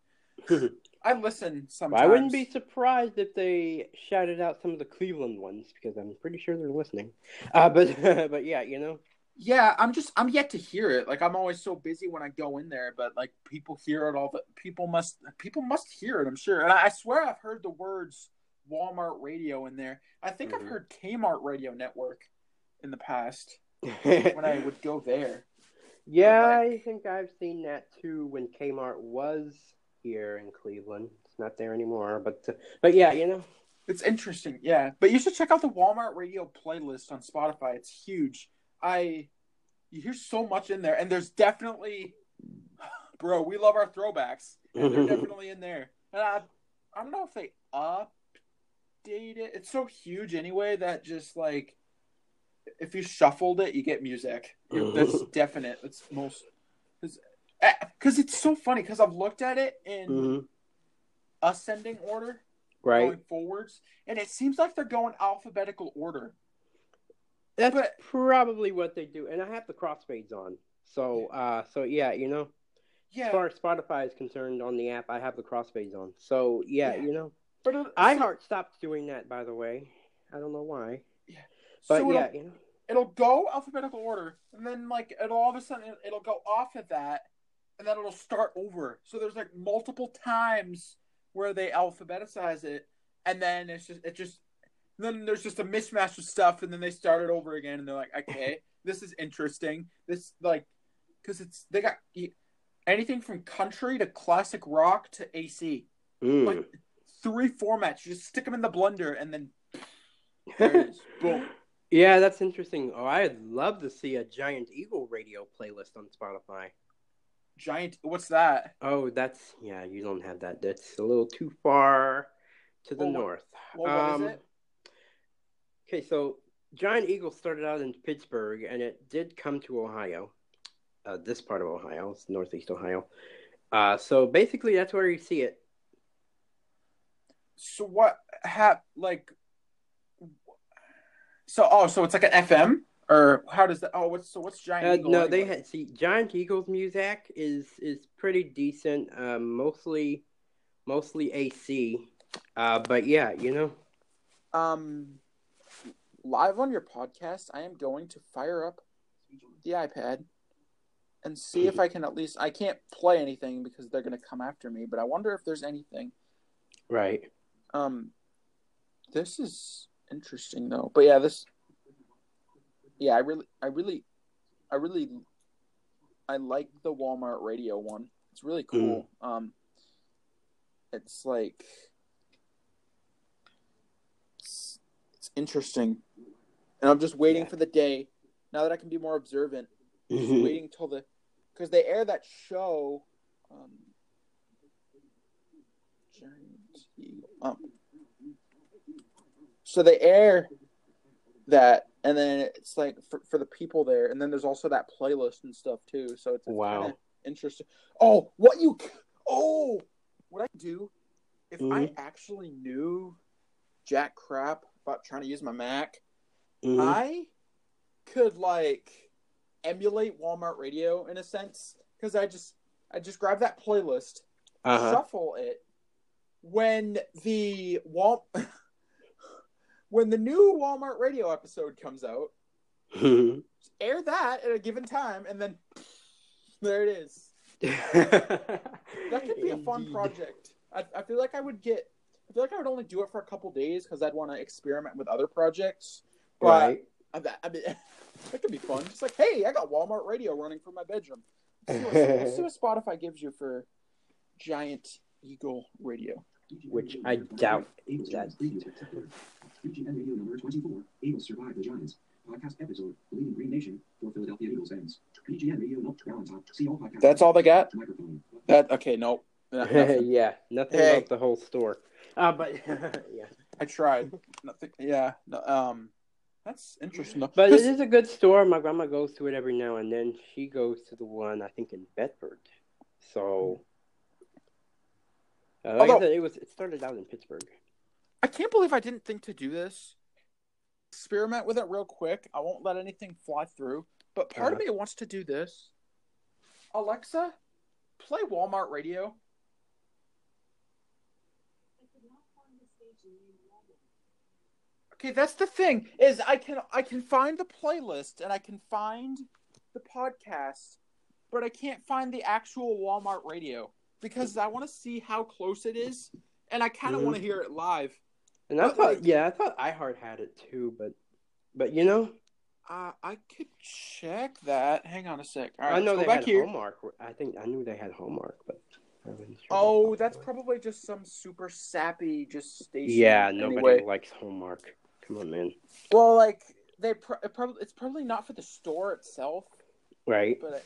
I listen sometimes. I wouldn't be surprised if they shouted out some of the Cleveland ones because I'm pretty sure they're listening. Uh, but but yeah, you know. Yeah, I'm just I'm yet to hear it. Like I'm always so busy when I go in there, but like people hear it all. The people must people must hear it. I'm sure, and I, I swear I've heard the words Walmart Radio in there. I think Mhm. I've heard Kmart Radio Network in the past when I would go there. yeah, But, I think I've seen that too when Kmart was here in Cleveland. It's not there anymore, but uh, but yeah, you know. It's interesting, yeah. But you should check out the Walmart Radio playlist on Spotify. It's huge. I you hear so much in there, and there's definitely, bro. We love our throwbacks, and they're definitely in there. And I, I don't know if they update it. It's so huge anyway that just like, if you shuffled it, you get music. That's definite. That's most because it's so funny because I've looked at it in Mhm. ascending order Right. going forwards, and it seems like they're going alphabetical order. That's but- probably what they do, and I have the crossfades on. So uh, so yeah, you know. Yeah, As far as Spotify is concerned on the app, I have the crossfades on. So yeah, Yeah. you know. But it, iHeart stopped doing that, by the way. I don't know why, so, but so yeah, it'll, you know. it'll go alphabetical order, and then like it'll all of a sudden it'll go off of that, and then it'll start over. So there's like multiple times where they alphabetize it, and then it's just it just then there's just a mismatch of stuff, and then they start it over again, and they're like, okay, this is interesting. This like because it's they got anything from country to classic rock to AC. Mm. like three formats. You just stick them in the blender and then there it is. Boom. yeah, that's interesting. Oh, I'd love to see a Giant Eagle radio playlist on Spotify. Giant. What's that? Oh, that's yeah. You don't have that. That's a little too far to the Well, north. Well, what is Um, it? Okay, so Giant Eagle started out in Pittsburgh, and it did come to Ohio. Uh, this part of Ohio, it's northeast Ohio. Uh, so basically, that's where you see it. So what? Ha like. So oh, so it's like an FM or how does that? Oh, what's so what's Giant Uh, Eagle? no, they had see Giant Eagle's music is is pretty decent. Um, mostly, mostly AC. Uh, but yeah, you know. um live on your podcast. I am going to fire up the iPad and see if I can at least. I can't play anything because they're going to come after me. But I wonder if there's anything. Right. Um, this is interesting though. But yeah, this. Yeah, I really, I really, I really, I like the Walmart radio one. It's really cool. Um, it's like, it's, it's interesting, and I'm just waiting Yeah. for the day now that I can be more observant. Just Mhm. waiting till the, because they air that show. Um, Giant Eagle. Um, so they air that, and then it's like for, for the people there, and then there's also that playlist and stuff too. So it's, it's Wow. interesting. Oh, what you? Oh, what I do if I Mhm. actually knew jack crap about trying to use my Mac, Mhm. I could like emulate Walmart Radio in a sense because I just I just grab that playlist, Uh-huh. shuffle it. When the Wal when the new Walmart Radio episode comes out, air that at a given time, and then there it is. That could be a fun project. I, I feel like I would get. I feel like I would only do it for a couple days because I'd want to experiment with other projects. But Right. I, I mean, that could be fun. Just like, hey, I got Walmart radio running from my bedroom. Let's see, what, let's see what Spotify gives you for Giant Eagle Radio. Which I doubt Eagles that. Giants preview spectacular. BGN Radio number 24. Eagles survive the Giants. Podcast episode. Bleeding Green Nation for Philadelphia Eagles fans. BGN Radio note. See all podcast. That's all they got. Microphone. That okay? No, nothing. yeah, nothing Hey. about the whole store. Uh, but yeah, I tried. Nothing. Yeah. No, um, that's interesting. though. but it is a good store. My grandma goes to it every now and then. She goes to the one I think in Bedford. So, uh, like Although- it was it started out in Pittsburgh. I can't believe I didn't think to do this. Experiment with it real quick. I won't let anything fly through. But part of Uh-huh. me wants to do this. Alexa, play Walmart radio. Okay, that's the thing is I can I can find the playlist and I can find the podcast, but I can't find the actual Walmart radio because I want to see how close it is, and I kind of Mhm. want to hear it live. And I But, thought, like- yeah, I thought iHeart had it too, but but you know, Uh, I could check that. Hang on a sec. All right, I know they had here. Hallmark. I think I knew they had Hallmark, but sure Oh, that's that. probably just some super sappy just station. yeah. Nobody Anyway, likes Hallmark. Come on, man. well, like they pro- it probably it's probably not for the store itself, Right? but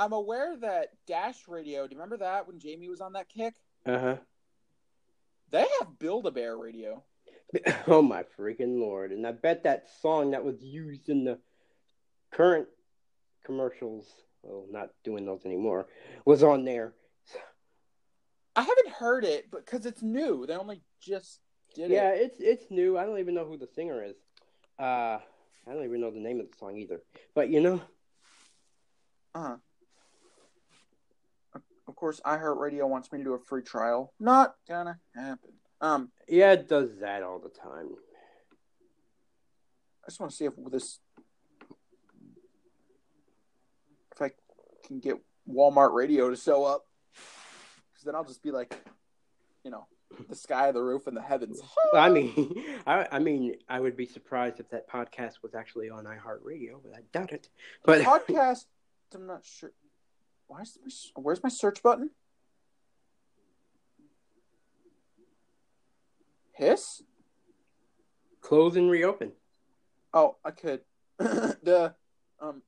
I'm aware that Dash Radio. Do you remember that when Jamie was on that kick? Uh huh. They have Build a Bear Radio. Oh my freaking lord! And I bet that song that was used in the current commercials, well, not doing those anymore, was on there. I haven't heard it, but because it's new, they only just did Yeah, it. Yeah, it's it's new. I don't even know who the singer is. Uh, I don't even know the name of the song either. But you know, Uh-huh. Of course, iHeartRadio wants me to do a free trial. Not gonna happen. Um, yeah, it does that all the time. I just want to see if this, if I can get Walmart Radio to show up, because then I'll just be like, you know, the sky, the roof, and the heavens. I mean, I, I mean, I would be surprised if that podcast was actually on iHeartRadio, but I doubt it. But Podcast. I'm not sure. Why is my, where's my search button? Hiss. close and reopen. Oh, I could. the um.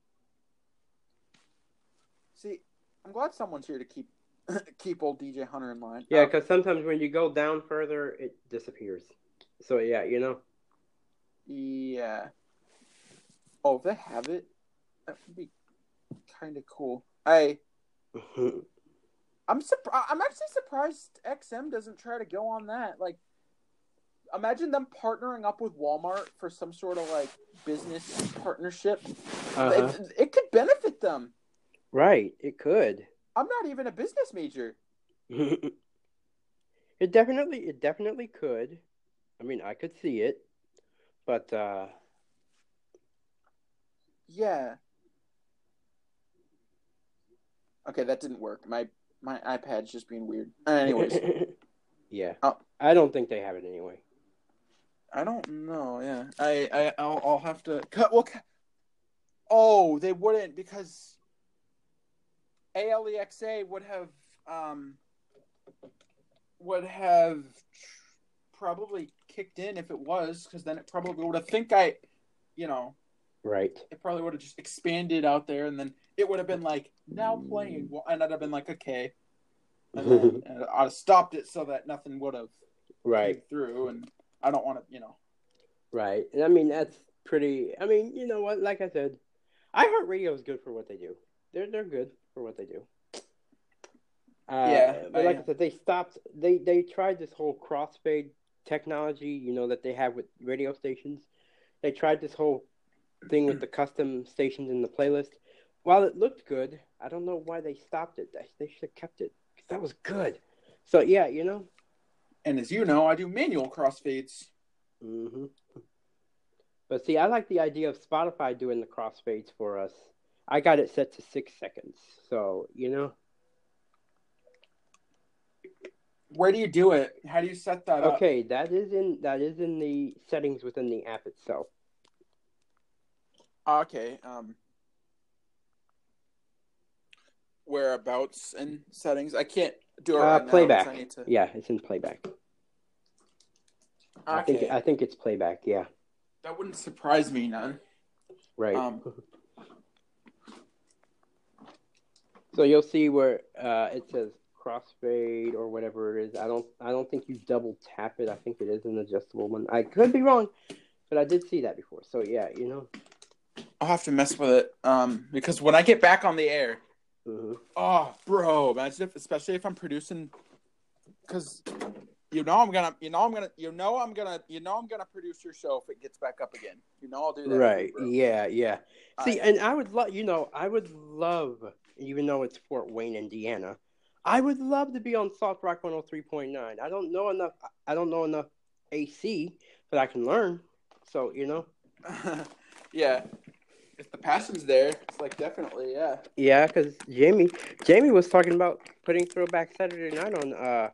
See, I'm glad someone's here to keep keep old DJ Hunter in line. Yeah, because sometimes when you go down further, it disappears. So yeah, you know. yeah. Oh, if they have it, that would be kind of cool. I I'm surprised. I'm actually surprised XM doesn't try to go on that. Like, imagine them partnering up with Walmart for some sort of like business partnership. Uh-huh. It, it could benefit them. Right, it could. I'm not even a business major. it definitely, it definitely could. I mean, I could see it, but uh, Yeah. Okay, that didn't work. My my iPad's just being weird. Anyways, yeah, Oh. I don't think they have it anyway. I don't know. Yeah, I I I'll, I'll have to cut. Well, ca- oh, they wouldn't because ALEXA would have um would have probably kicked in if it was because then it probably would have think I, you know, Right. it probably would have just expanded out there, and then it would have been like now playing, well, and I'd have been like okay, and then and I'd have stopped it so that nothing would have Right. through, and I don't want to, you know. Right. And I mean, that's pretty. I mean, you know what? Like I said, iHeartRadio is good for what they do. They're they're good for what they do. Uh, Yeah, but like I- I said, they stopped. They they tried this whole crossfade technology, you know, that they have with radio stations. They tried this whole thing with the custom stations in the playlist. While it looked good, I don't know why they stopped it. They, should have kept it. That was good. So yeah, you know. And as you know, I do manual crossfades. hmm But see, I like the idea of Spotify doing the crossfades for us. I got it set to six seconds, so you know. Where do you do it? How do you set that up? Okay, that is in that is in the settings within the app itself. Okay. Um, whereabouts and settings? I can't do it Uh, right now playback. Need to. Yeah, it's in playback. I think I think it's playback. Yeah, That wouldn't surprise me none. right. Um, so you'll see where uh, it says crossfade or whatever it is. I don't I don't think you double tap it. I think it is an adjustable one. I could be wrong, but I did see that before. So yeah, you know. I'll have to mess with it. Um, because when I get back on the air, Mhm. oh, bro, imagine if, especially if I'm producing, because you know I'm gonna, you know I'm gonna, you know I'm gonna, you know I'm gonna produce your show if it gets back up again. You know I'll do that. Right. Yeah. Yeah. See, I- and I would love, you know, I would love, even though it's Fort Wayne, Indiana, I would love to be on Soft Rock 103.9. I don't know enough. I don't know enough AC, but I can learn. So you know. yeah. If the passion's there, it's like definitely, yeah. Yeah, because Jamie, Jamie was talking about putting Throwback Saturday Night on uh,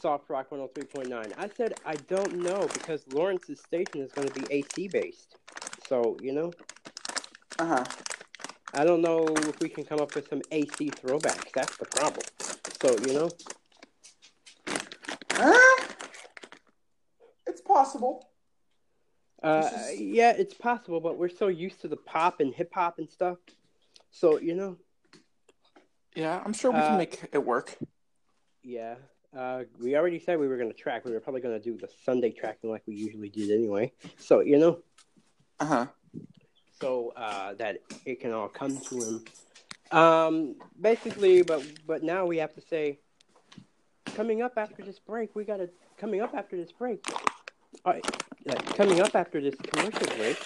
Soft Rock 103.9. I said I don't know because Lawrence's station is going to be AC based. So you know, Uh huh. I don't know if we can come up with some AC throwbacks. That's the problem. So you know, Uh, it's possible. Uh, is- yeah, it's possible, but we're so used to the pop and hip hop and stuff. So you know, Yeah, I'm sure we Uh, can make it work. yeah. Uh, we already said we were going to track. We were probably going to do the Sunday tracking like we usually did anyway. So you know. Uh huh. so uh, that it can all come to him. Um, basically, but but now we have to say, coming up after this break, we got to coming up after this break. All right, uh, coming up after this commercial break,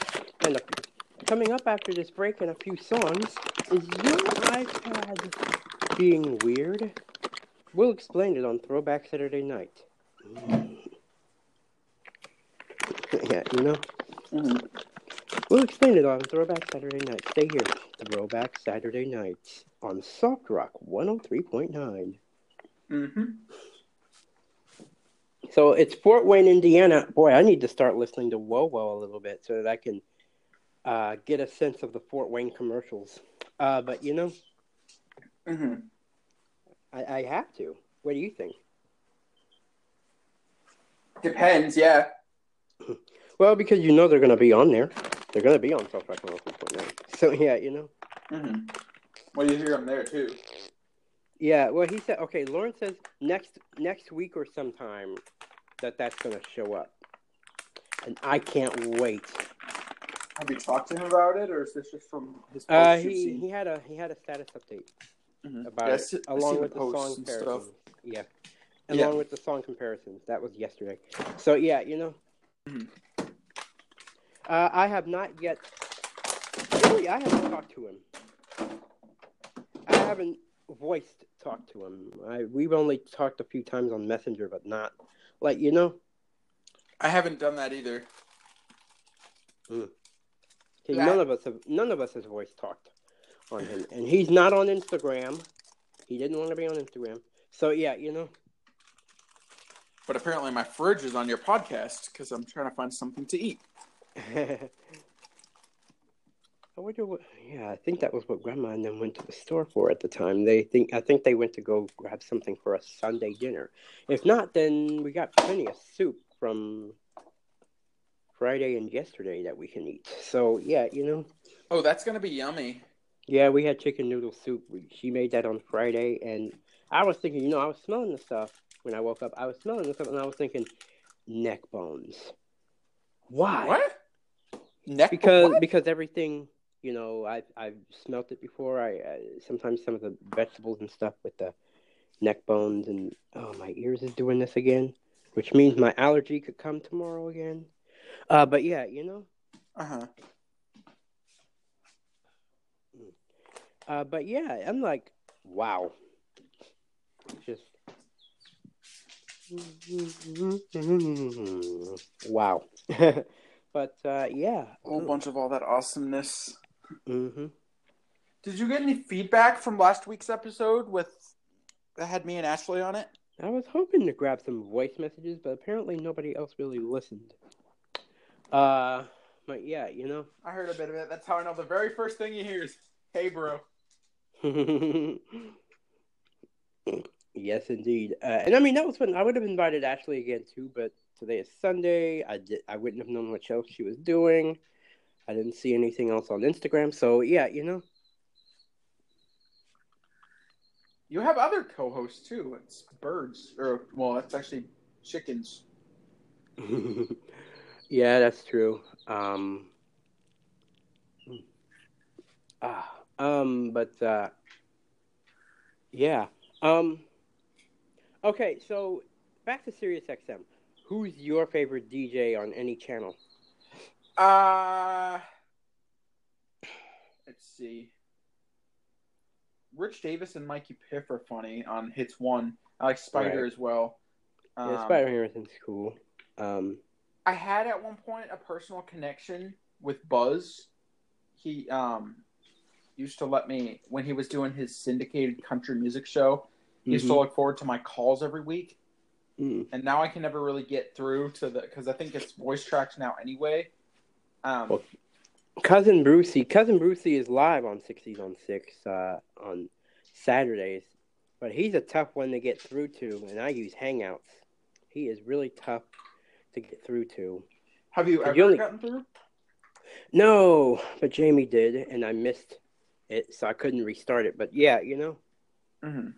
and a, coming up after this break and a few songs is your iPad being weird. We'll explain it on Throwback Saturday Night. yeah, you know. hmm We'll explain it on Throwback Saturday Night. Stay here. Throwback Saturday Night on Soft Rock 103.9. hmm So it's Fort Wayne, Indiana. Boy, I need to start listening to WOWO a little bit so that I can uh, get a sense of the Fort Wayne commercials. Uh, but you know, hmm I, I have to. What do you think? Depends. Yeah. Well, because you know they're going to be on there. They're going to be on Soft Rock 103.9. So yeah, you know. hmm Well, you hear them there too. Yeah, well, he said, okay, Lauren says next next week or sometime that that's going to show up. And I can't wait. Have you talked to him about it, or is this just from his posts Uh, he, he had a he had a status update Mhm. about Yeah, it, along with the posts song comparisons. Yeah, Yeah. along with the song comparisons. That was yesterday. So yeah, you know, Mhm. uh, I have not yet. Really, I haven't talked to him. I haven't voiced talked to him. I we've only talked a few times on Messenger, but not like you know. I haven't done that either. Hmm. Okay, Yeah. None of us have none of us has voice talked on him, and he's not on Instagram. He didn't want to be on Instagram. So yeah, you know. But apparently, my fridge is on your podcast because I'm trying to find something to eat. I wonder what. Yeah, I think that was what Grandma and them went to the store for at the time. They think I think they went to go grab something for a Sunday dinner. If not, then we got plenty of soup from Friday and yesterday that we can eat. So yeah, you know. Oh, that's gonna be yummy. Yeah, we had chicken noodle soup. She made that on Friday, and I was thinking, you know, I was smelling the stuff when I woke up. I was smelling the stuff, and I was thinking, neck bones. Why? What? Neck? Because what? because everything, you know, I've I've smelt it before. I, sometimes some of the vegetables and stuff with the neck bones and oh my ears is doing this again, which means my allergy could come tomorrow again. Uh, but yeah, you know. Uh huh. Uh, but yeah, I'm like, wow. Just wow. but uh, yeah, a whole bunch of all that awesomeness hmm Did you get any feedback from last week's episode with that had me and Ashley on it? I was hoping to grab some voice messages, but apparently nobody else really listened. Uh, but yeah, you know. I heard a bit of it. That's how I know the very first thing you hear is, "Hey, bro." yes, indeed. Uh, and I mean, that was fun. I would have invited Ashley again too, but today is Sunday. I did. I wouldn't have known what else she was doing. I didn't see anything else on Instagram. So yeah, you know. You have other co-hosts too. It's birds, or well, it's actually chickens. yeah, that's true. Um, ah, um, but uh, yeah. Um, okay, so back to Sirius XM. Who's your favorite DJ on any channel? Uh let's see. Rich Davis and Mikey Piff are funny on Hits One. I like Spider Right. as well. yeah, Um, Spider Harrison's cool. Um, I had at one point a personal connection with Buzz. He um used to let me when he was doing his syndicated country music show. He used to mhm. look forward to my calls every week, Mm. and now I can never really get through to the because I think it's voice tracked now anyway. Um, Well, Cousin Brucey, Cousin Brucey is live on Sixties on Six uh, on Saturdays, but he's a tough one to get through to, and I use Hangouts. He is really tough to get through to. have you ever only- gotten through? No, but Jamie did, and I missed it, so I couldn't restart it. But yeah, you know, hmm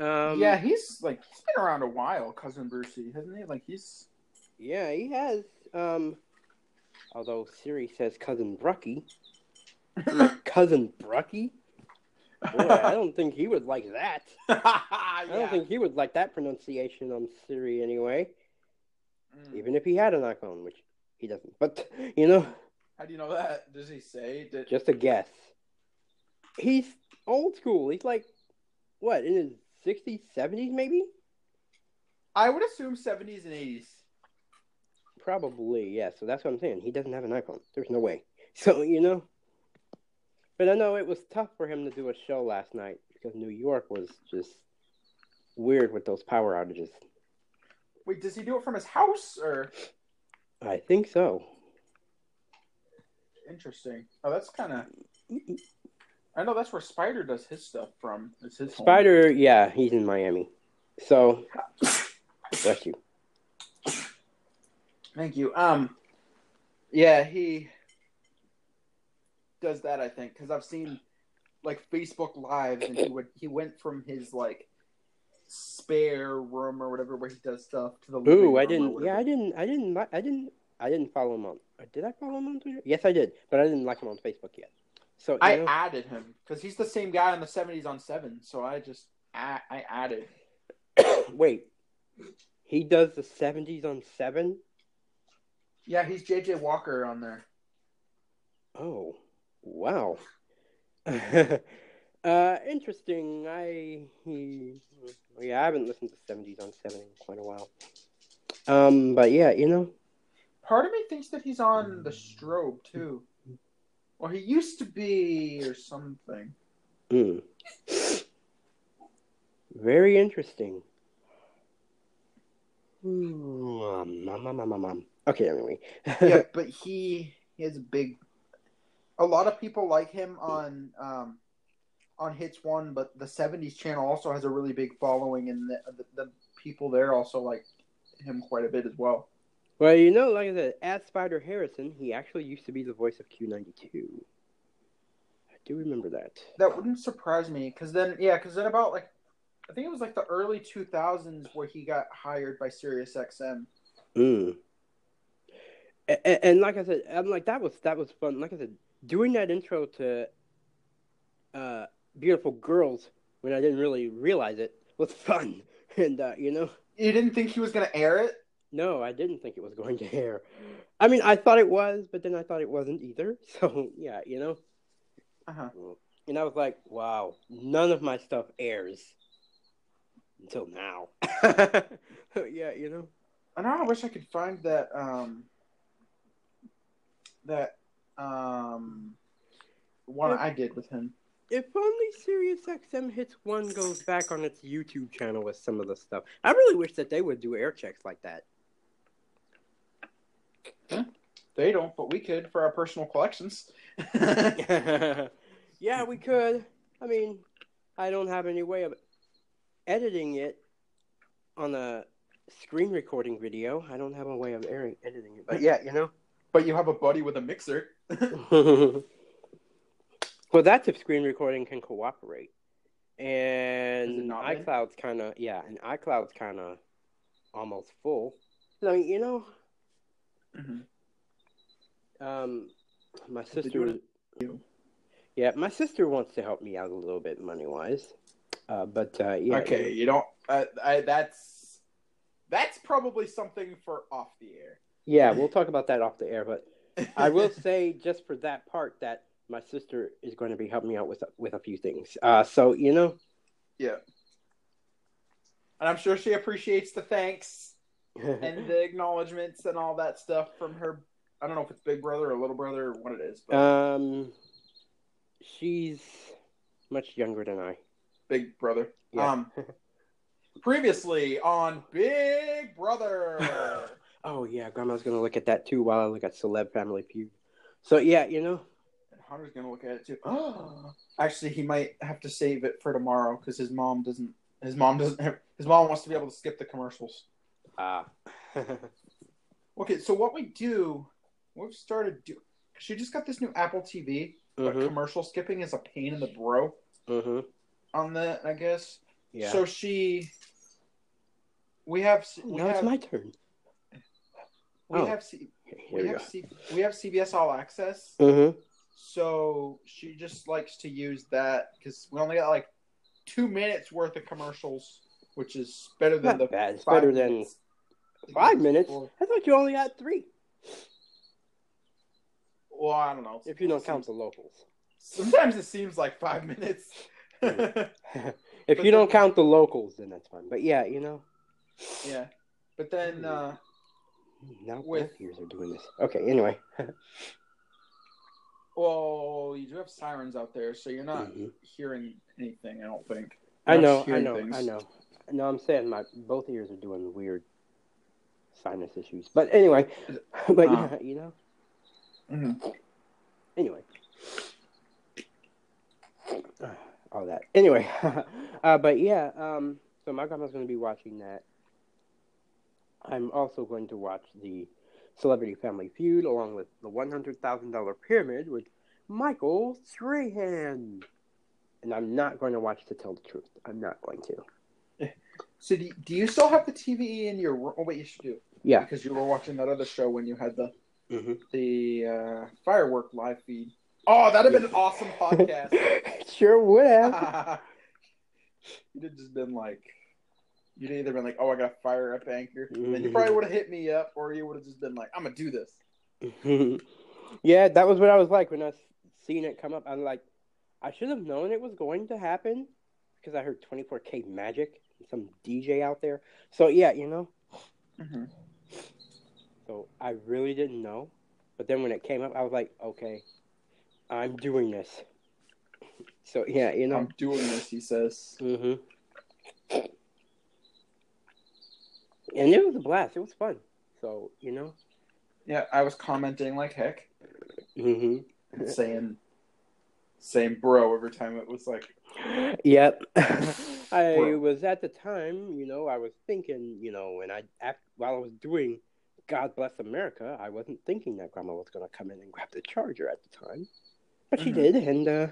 um, yeah, he's like he's been around a while, cousin Brucey, hasn't he? Like he's yeah, he has. Um, although Siri says Cousin Brucky, Cousin Brucky. Boy, I don't think he would like that. I don't think he would like that pronunciation on Siri anyway, Mm. even if he had an iPhone, which he doesn't. But, you know, How do you know that? Does he say? Did... just a guess. He's old school. He's like, what, in his 60s, 70s maybe? I would assume seventies and eighties. Probably, yeah. So that's what I'm saying. He doesn't have an iPhone. There's no way. So, you know. But I know it was tough for him to do a show last night because New York was just weird with those power outages. Wait, does he do it from his house or? I think so. Interesting. Oh, that's kind of. I know that's where Spider does his stuff from. It's his home. Spider, yeah, he's in Miami. So, bless you. Thank you. Um, yeah, he does that. I think because I've seen like Facebook lives, and he would he went from his like spare room or whatever where he does stuff to the Ooh, I didn't. Yeah, I didn't. I didn't. I didn't. I didn't follow him on. Did I follow him on Twitter? Yes, I did, but I didn't like him on Facebook yet. So I know, added him because he's the same guy in the '70s on Seven. So I just I, I added. wait, he does the seventies on Seven. Yeah, he's JJ Walker on there. Oh, wow. uh, interesting. I he, yeah, I haven't listened to seventies on Seven in quite a while. Um, but yeah, you know, Part of me thinks that he's on the Strobe too. Or he used to be, or something. mm. very interesting. Um, um, um, um, um, Okay, anyway. yeah, but he he has a big. A lot of people like him on um, on Hits One, but the '70s channel also has a really big following, and the, the, the people there also like him quite a bit as well. Well, you know, like I said, as Spider Harrison, he actually used to be the voice of Q92. I do remember that. That wouldn't surprise me, because then yeah, because then about like, I think it was like the early 2000s where he got hired by Sirius XM. Mm. And, and like I said, I'm like that was that was fun. Like I said, doing that intro to uh, "Beautiful Girls" when I didn't really realize it was fun. And uh, you know, You didn't think he was gonna air it? no, I didn't think it was going to air. I mean, I thought it was, but then I thought it wasn't either. So yeah, you know. Uh-huh. And I was like, wow, none of my stuff airs until now. yeah, you know. I know. I wish I could find that. Um, that um, one Yeah. I did with him. If only SiriusXM Hits One goes back on its YouTube channel with some of the stuff. I really wish that they would do air checks like that. They don't, but we could for our personal collections. yeah, we could. I mean, I don't have any way of editing it on a screen recording video. I don't have a way of airing, editing it. But yeah, you know. But you have a buddy with a mixer. well, that's if screen recording can cooperate. And iCloud's kind of yeah, and iCloud's kind of almost full. So you know, Mhm. um, my sister. Yeah, my sister wants to help me out a little bit money wise, uh, but uh, yeah. okay, you don't. Uh, I, that's that's probably something for off the air. Yeah, we'll talk about that off the air, but I will say just for that part that my sister is going to be helping me out with with a few things. Uh, so you know, yeah. And I'm sure she appreciates the thanks and the acknowledgments and all that stuff from her. I don't know if it's big brother or little brother or what it is, but um, she's much younger than I. big brother. Yeah. Um, previously on Big Brother. Oh yeah, Grandma's gonna look at that too while I look at Celeb Family Feud. So yeah, you know, And Hunter's gonna look at it too. Actually, he might have to save it for tomorrow because his mom doesn't. His mom doesn't. His mom wants to be able to skip the commercials. ah, Okay, so what we do, we've started do. She just got this new Apple TV, but mhm, commercial skipping is a pain in the bro mhm, on that. I guess. yeah. So she. We have. We now it's my turn. We oh. have. C, we we have. C, we have CBS All Access. Mhm. So she just likes to use that because we only got like two minutes worth of commercials, which is better than Not the bad. It's five better than minutes. five minutes. I thought you only had three. well, I don't know. If you don't count the locals. Sometimes it seems like five minutes. if But you don't count the locals, then that's fine. But yeah, you know, yeah, but then uh, now With- both ears are doing this. Okay, anyway. well, you do have sirens out there, so you're not Mhm. hearing anything. I don't think. I You're not know, I know, things. I know. No, I'm saying my both ears are doing weird sinus issues. But anyway, but Ah. yeah, you know. Mhm. Anyway. All that. Anyway, uh, but yeah, um, so my grandma's going to be watching that. I'm also going to watch the Celebrity Family Feud along with the $100,000 Pyramid with Michael Strahan. And I'm not going to watch To Tell the Truth. I'm not going to. So do, do you still have the TV in your room? Oh wait, you should do Yeah. because you were watching that other show when you had the hmm the uh, firework live feed. Oh, that'd have been an awesome podcast. sure would have. You'd have just been like, you'd either been like, "Oh, I got to fire up anchor," and you probably would have hit me up, or you would have just been like, "I'm gonna do this." yeah, that was what I was like when I seen it come up. I'm like, I should have known it was going to happen because I heard 24K Magic, some DJ out there. So yeah, you know. Mm-hmm. So I really didn't know, but then when it came up, I was like, okay, I'm doing this. So yeah, you know. I'm doing this, he says. hmm And it was a blast. It was fun. So you know. Yeah, I was commenting like heck, hmm and saying, saying bro every time it was like, Yep. I Bro. was at the time, you know, I was thinking, you know, and I act while I was doing God Bless America, I wasn't thinking that Grandma was going to come in and grab the charger at the time, but she Mhm. did, and uh,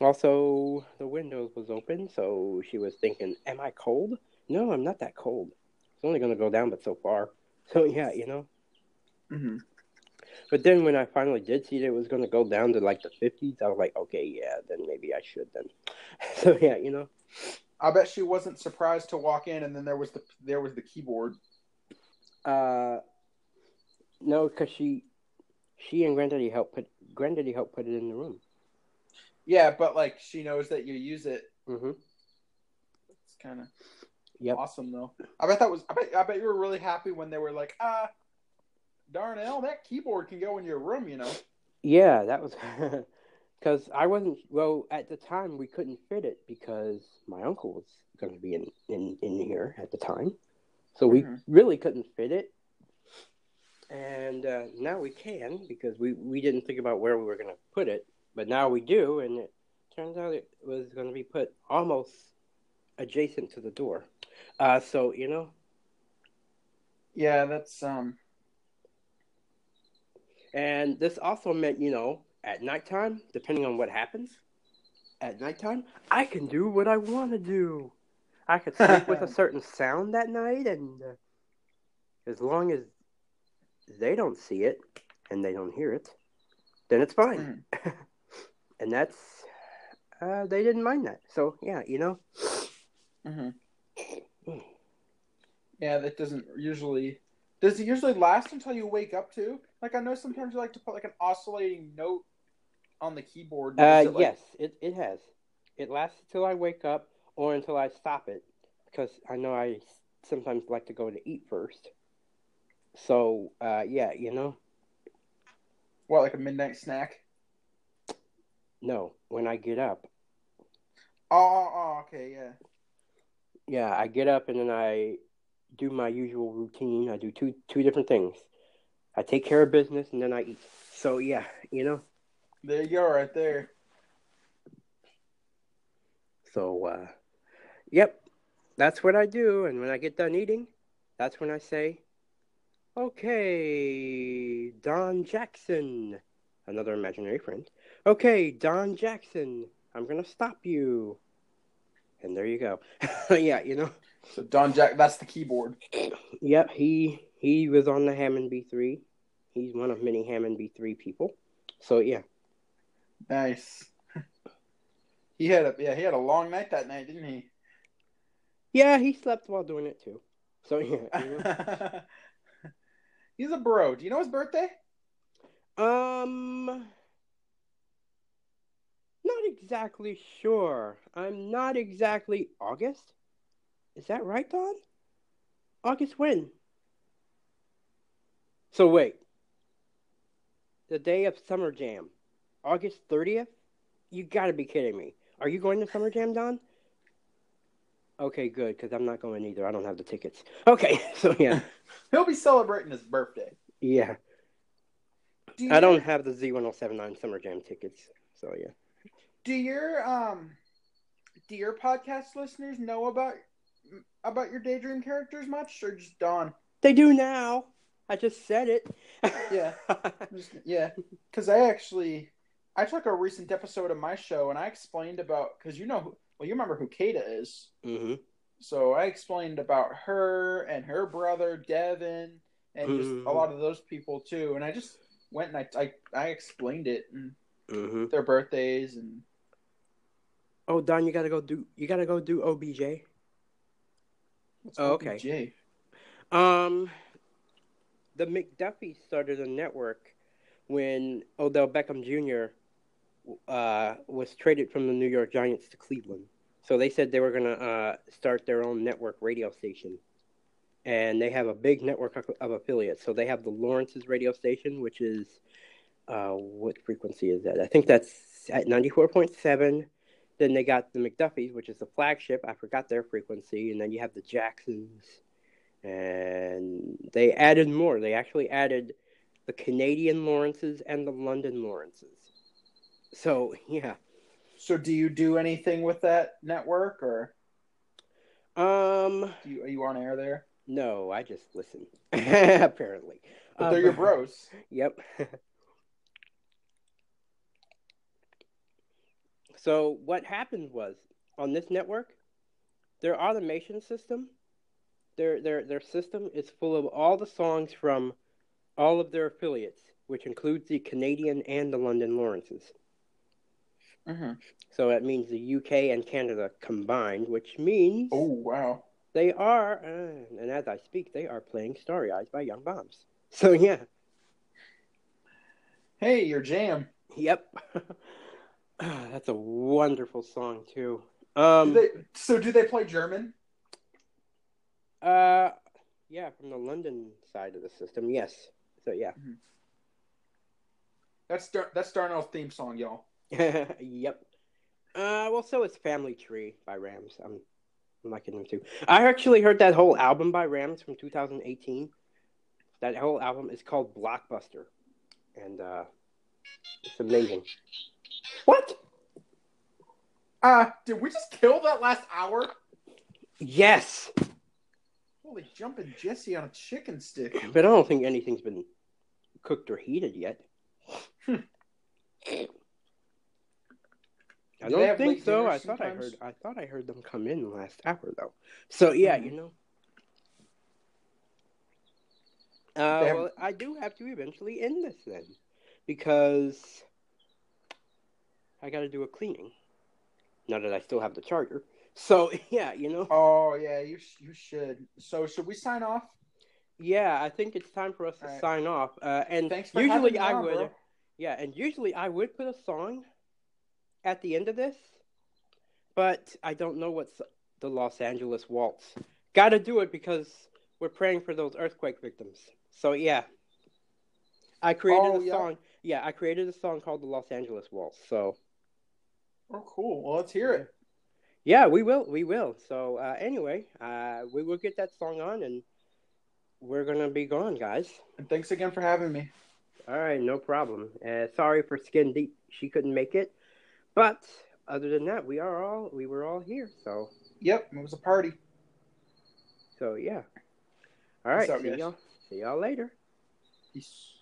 also the windows was open, so she was thinking, "Am I cold? No, I'm not that cold. It's only going to go down, but so far." So yeah, you know. mm-hmm. But then when I finally did see that it was going to go down to like the 50s, I was like, okay, yeah, then maybe I should then. So yeah, you know. I bet she wasn't surprised to walk in, and then there was the there was the keyboard. Uh, no, because she, she and Granddaddy helped put Granddaddy helped put it in the room. Yeah, but like she knows that you use it. Mm-hmm. It's kind of Yep. awesome though. I bet that was. I bet. I bet you were really happy when they were like, ah, Darnell, that keyboard can go in your room. You know. Yeah, that was because I wasn't. Well, at the time we couldn't fit it because my uncle was going to be in, in in here at the time, so we Mhm. really couldn't fit it. And uh, now we can because we we didn't think about where we were going to put it, but now we do, and it turns out it was going to be put almost adjacent to the door. Uh, so you know, Yeah, that's um. And this also meant, you know, at nighttime, depending on what happens, at nighttime, I can do what I want to do. I could sleep with a certain sound that night, and uh, as long as they don't see it and they don't hear it, then it's fine. and that's, uh, they didn't mind that. So, yeah, you know, hmm Yeah, that doesn't usually. Does it usually last until you wake up too? Like I know sometimes you like to put like an oscillating note on the keyboard. uh, it, like- yes, it, it has. It lasts until I wake up or until I stop it because I know I sometimes like to go to eat first. So, uh, yeah, you know, What, like a midnight snack? no, when I get up, Oh, oh, oh, okay, yeah. yeah, I get up and then I do my usual routine. I do two two different things. I take care of business and then I eat. So, yeah, you know, There you go, right there. so, uh, yep, that's what I do. And when I get done eating, that's when I say, okay, Don Jackson, another imaginary friend. Okay, Don Jackson, I'm going to stop you. And there you go. yeah, you know. So Don Jack, that's the keyboard. Yep, he he was on the Hammond B3. He's one of many Hammond B3 people. So yeah, Nice. He had a yeah, he had a long night that night, didn't he? yeah, he slept while doing it too. So yeah, you know. He's a bro. Do you know his birthday? um, not exactly sure. I'm not exactly August. Is that right, Don? August when? So wait, the day of Summer Jam, August thirtieth. You got to be kidding me. Are you going to Summer Jam, Don? Okay, good, because I'm not going either. I don't have the tickets. Okay, so yeah, He'll be celebrating his birthday. yeah. Do I don't have the Z1079 Summer Jam tickets, so yeah. Do your um, do your podcast listeners know about about your daydream characters much, or just Don? They do now. I just said it. Yeah. Just- yeah, because I actually I took a recent episode of my show and I explained about because you know who- well you remember who Kata is, hmm so I explained about her and her brother Devin and just a Mhm. lot of those people too, and I just went and I I, I explained it and hmm their birthdays and Oh, Don, you gotta go do. You gotta go do OBJ. Oh, okay. Um, the McDuffie started a network when Odell Beckham Jr. Uh, was traded from the New York Giants to Cleveland. So they said they were gonna uh, start their own network radio station, and they have a big network of, of affiliates. So they have the Lawrence's radio station, which is uh, what frequency is that? I think that's at ninety four point seven. Then they got the McDuffies, which is the flagship. I forgot their frequency, and then you have the Jacksons and they added more. They actually added the Canadian Lawrences and the London Lawrences. So yeah, So do you do anything with that network or um, do you, are you on air there? no, I just listen. Apparently, But Um, they're your bros. Yep. so what happened was on this network, their automation system, their their their system is full of all the songs from all of their affiliates, which includes the Canadian and the London Lawrences. Mm-hmm. So that means the UK and Canada combined, which means Oh wow. they are, uh, and as I speak, they are playing Starry Eyes by Young Bombs. So yeah, Hey, your jam. yep. That's a wonderful song too. Do Um, they, so do they play German? uh, yeah, from the London side of the system, yes. So yeah, That's Dar- that's Darnell's theme song, y'all. yep. Uh, well, so is Family Tree by Rams. I'm, I'm liking them too. I actually heard that whole album by Rams from 2018. That whole album is called Blockbuster, and uh, it's amazing. What? Uh, did we just kill that last hour? Yes, Holy jumping Jesse on a chicken stick. but I don't think anything's been cooked or heated yet. Hmm. I Do don't think so. I dinners thought I heard. I thought I heard them come in last hour though. So yeah, Mhm. you know. Uh, have- well, I do have to eventually end this then, because I got to do a cleaning. Now that I still have the charger. So yeah, you know. Oh yeah, you sh- you should. So should we sign off? Yeah, I think it's time for us to All right. sign off. Uh, and Thanks for usually having me I on, would. bro. Yeah, and usually I would put a song at the end of this, but I don't know what's the Los Angeles Waltz. Got to do it because we're praying for those earthquake victims. So yeah, I created Oh, a yeah. song. Yeah, I created a song called the Los Angeles Waltz. So Oh, cool. Well, let's hear it. yeah, we will, we will. So uh, anyway, uh, we will get that song on, and we're gonna be gone, guys. And thanks again for having me. All right, no problem. Uh, sorry for Skin Deep; she couldn't make it, but other than that, we are all we were all here. So, Yep, it was a party. so yeah. All right, out, see guys. y'all. See y'all later. Peace.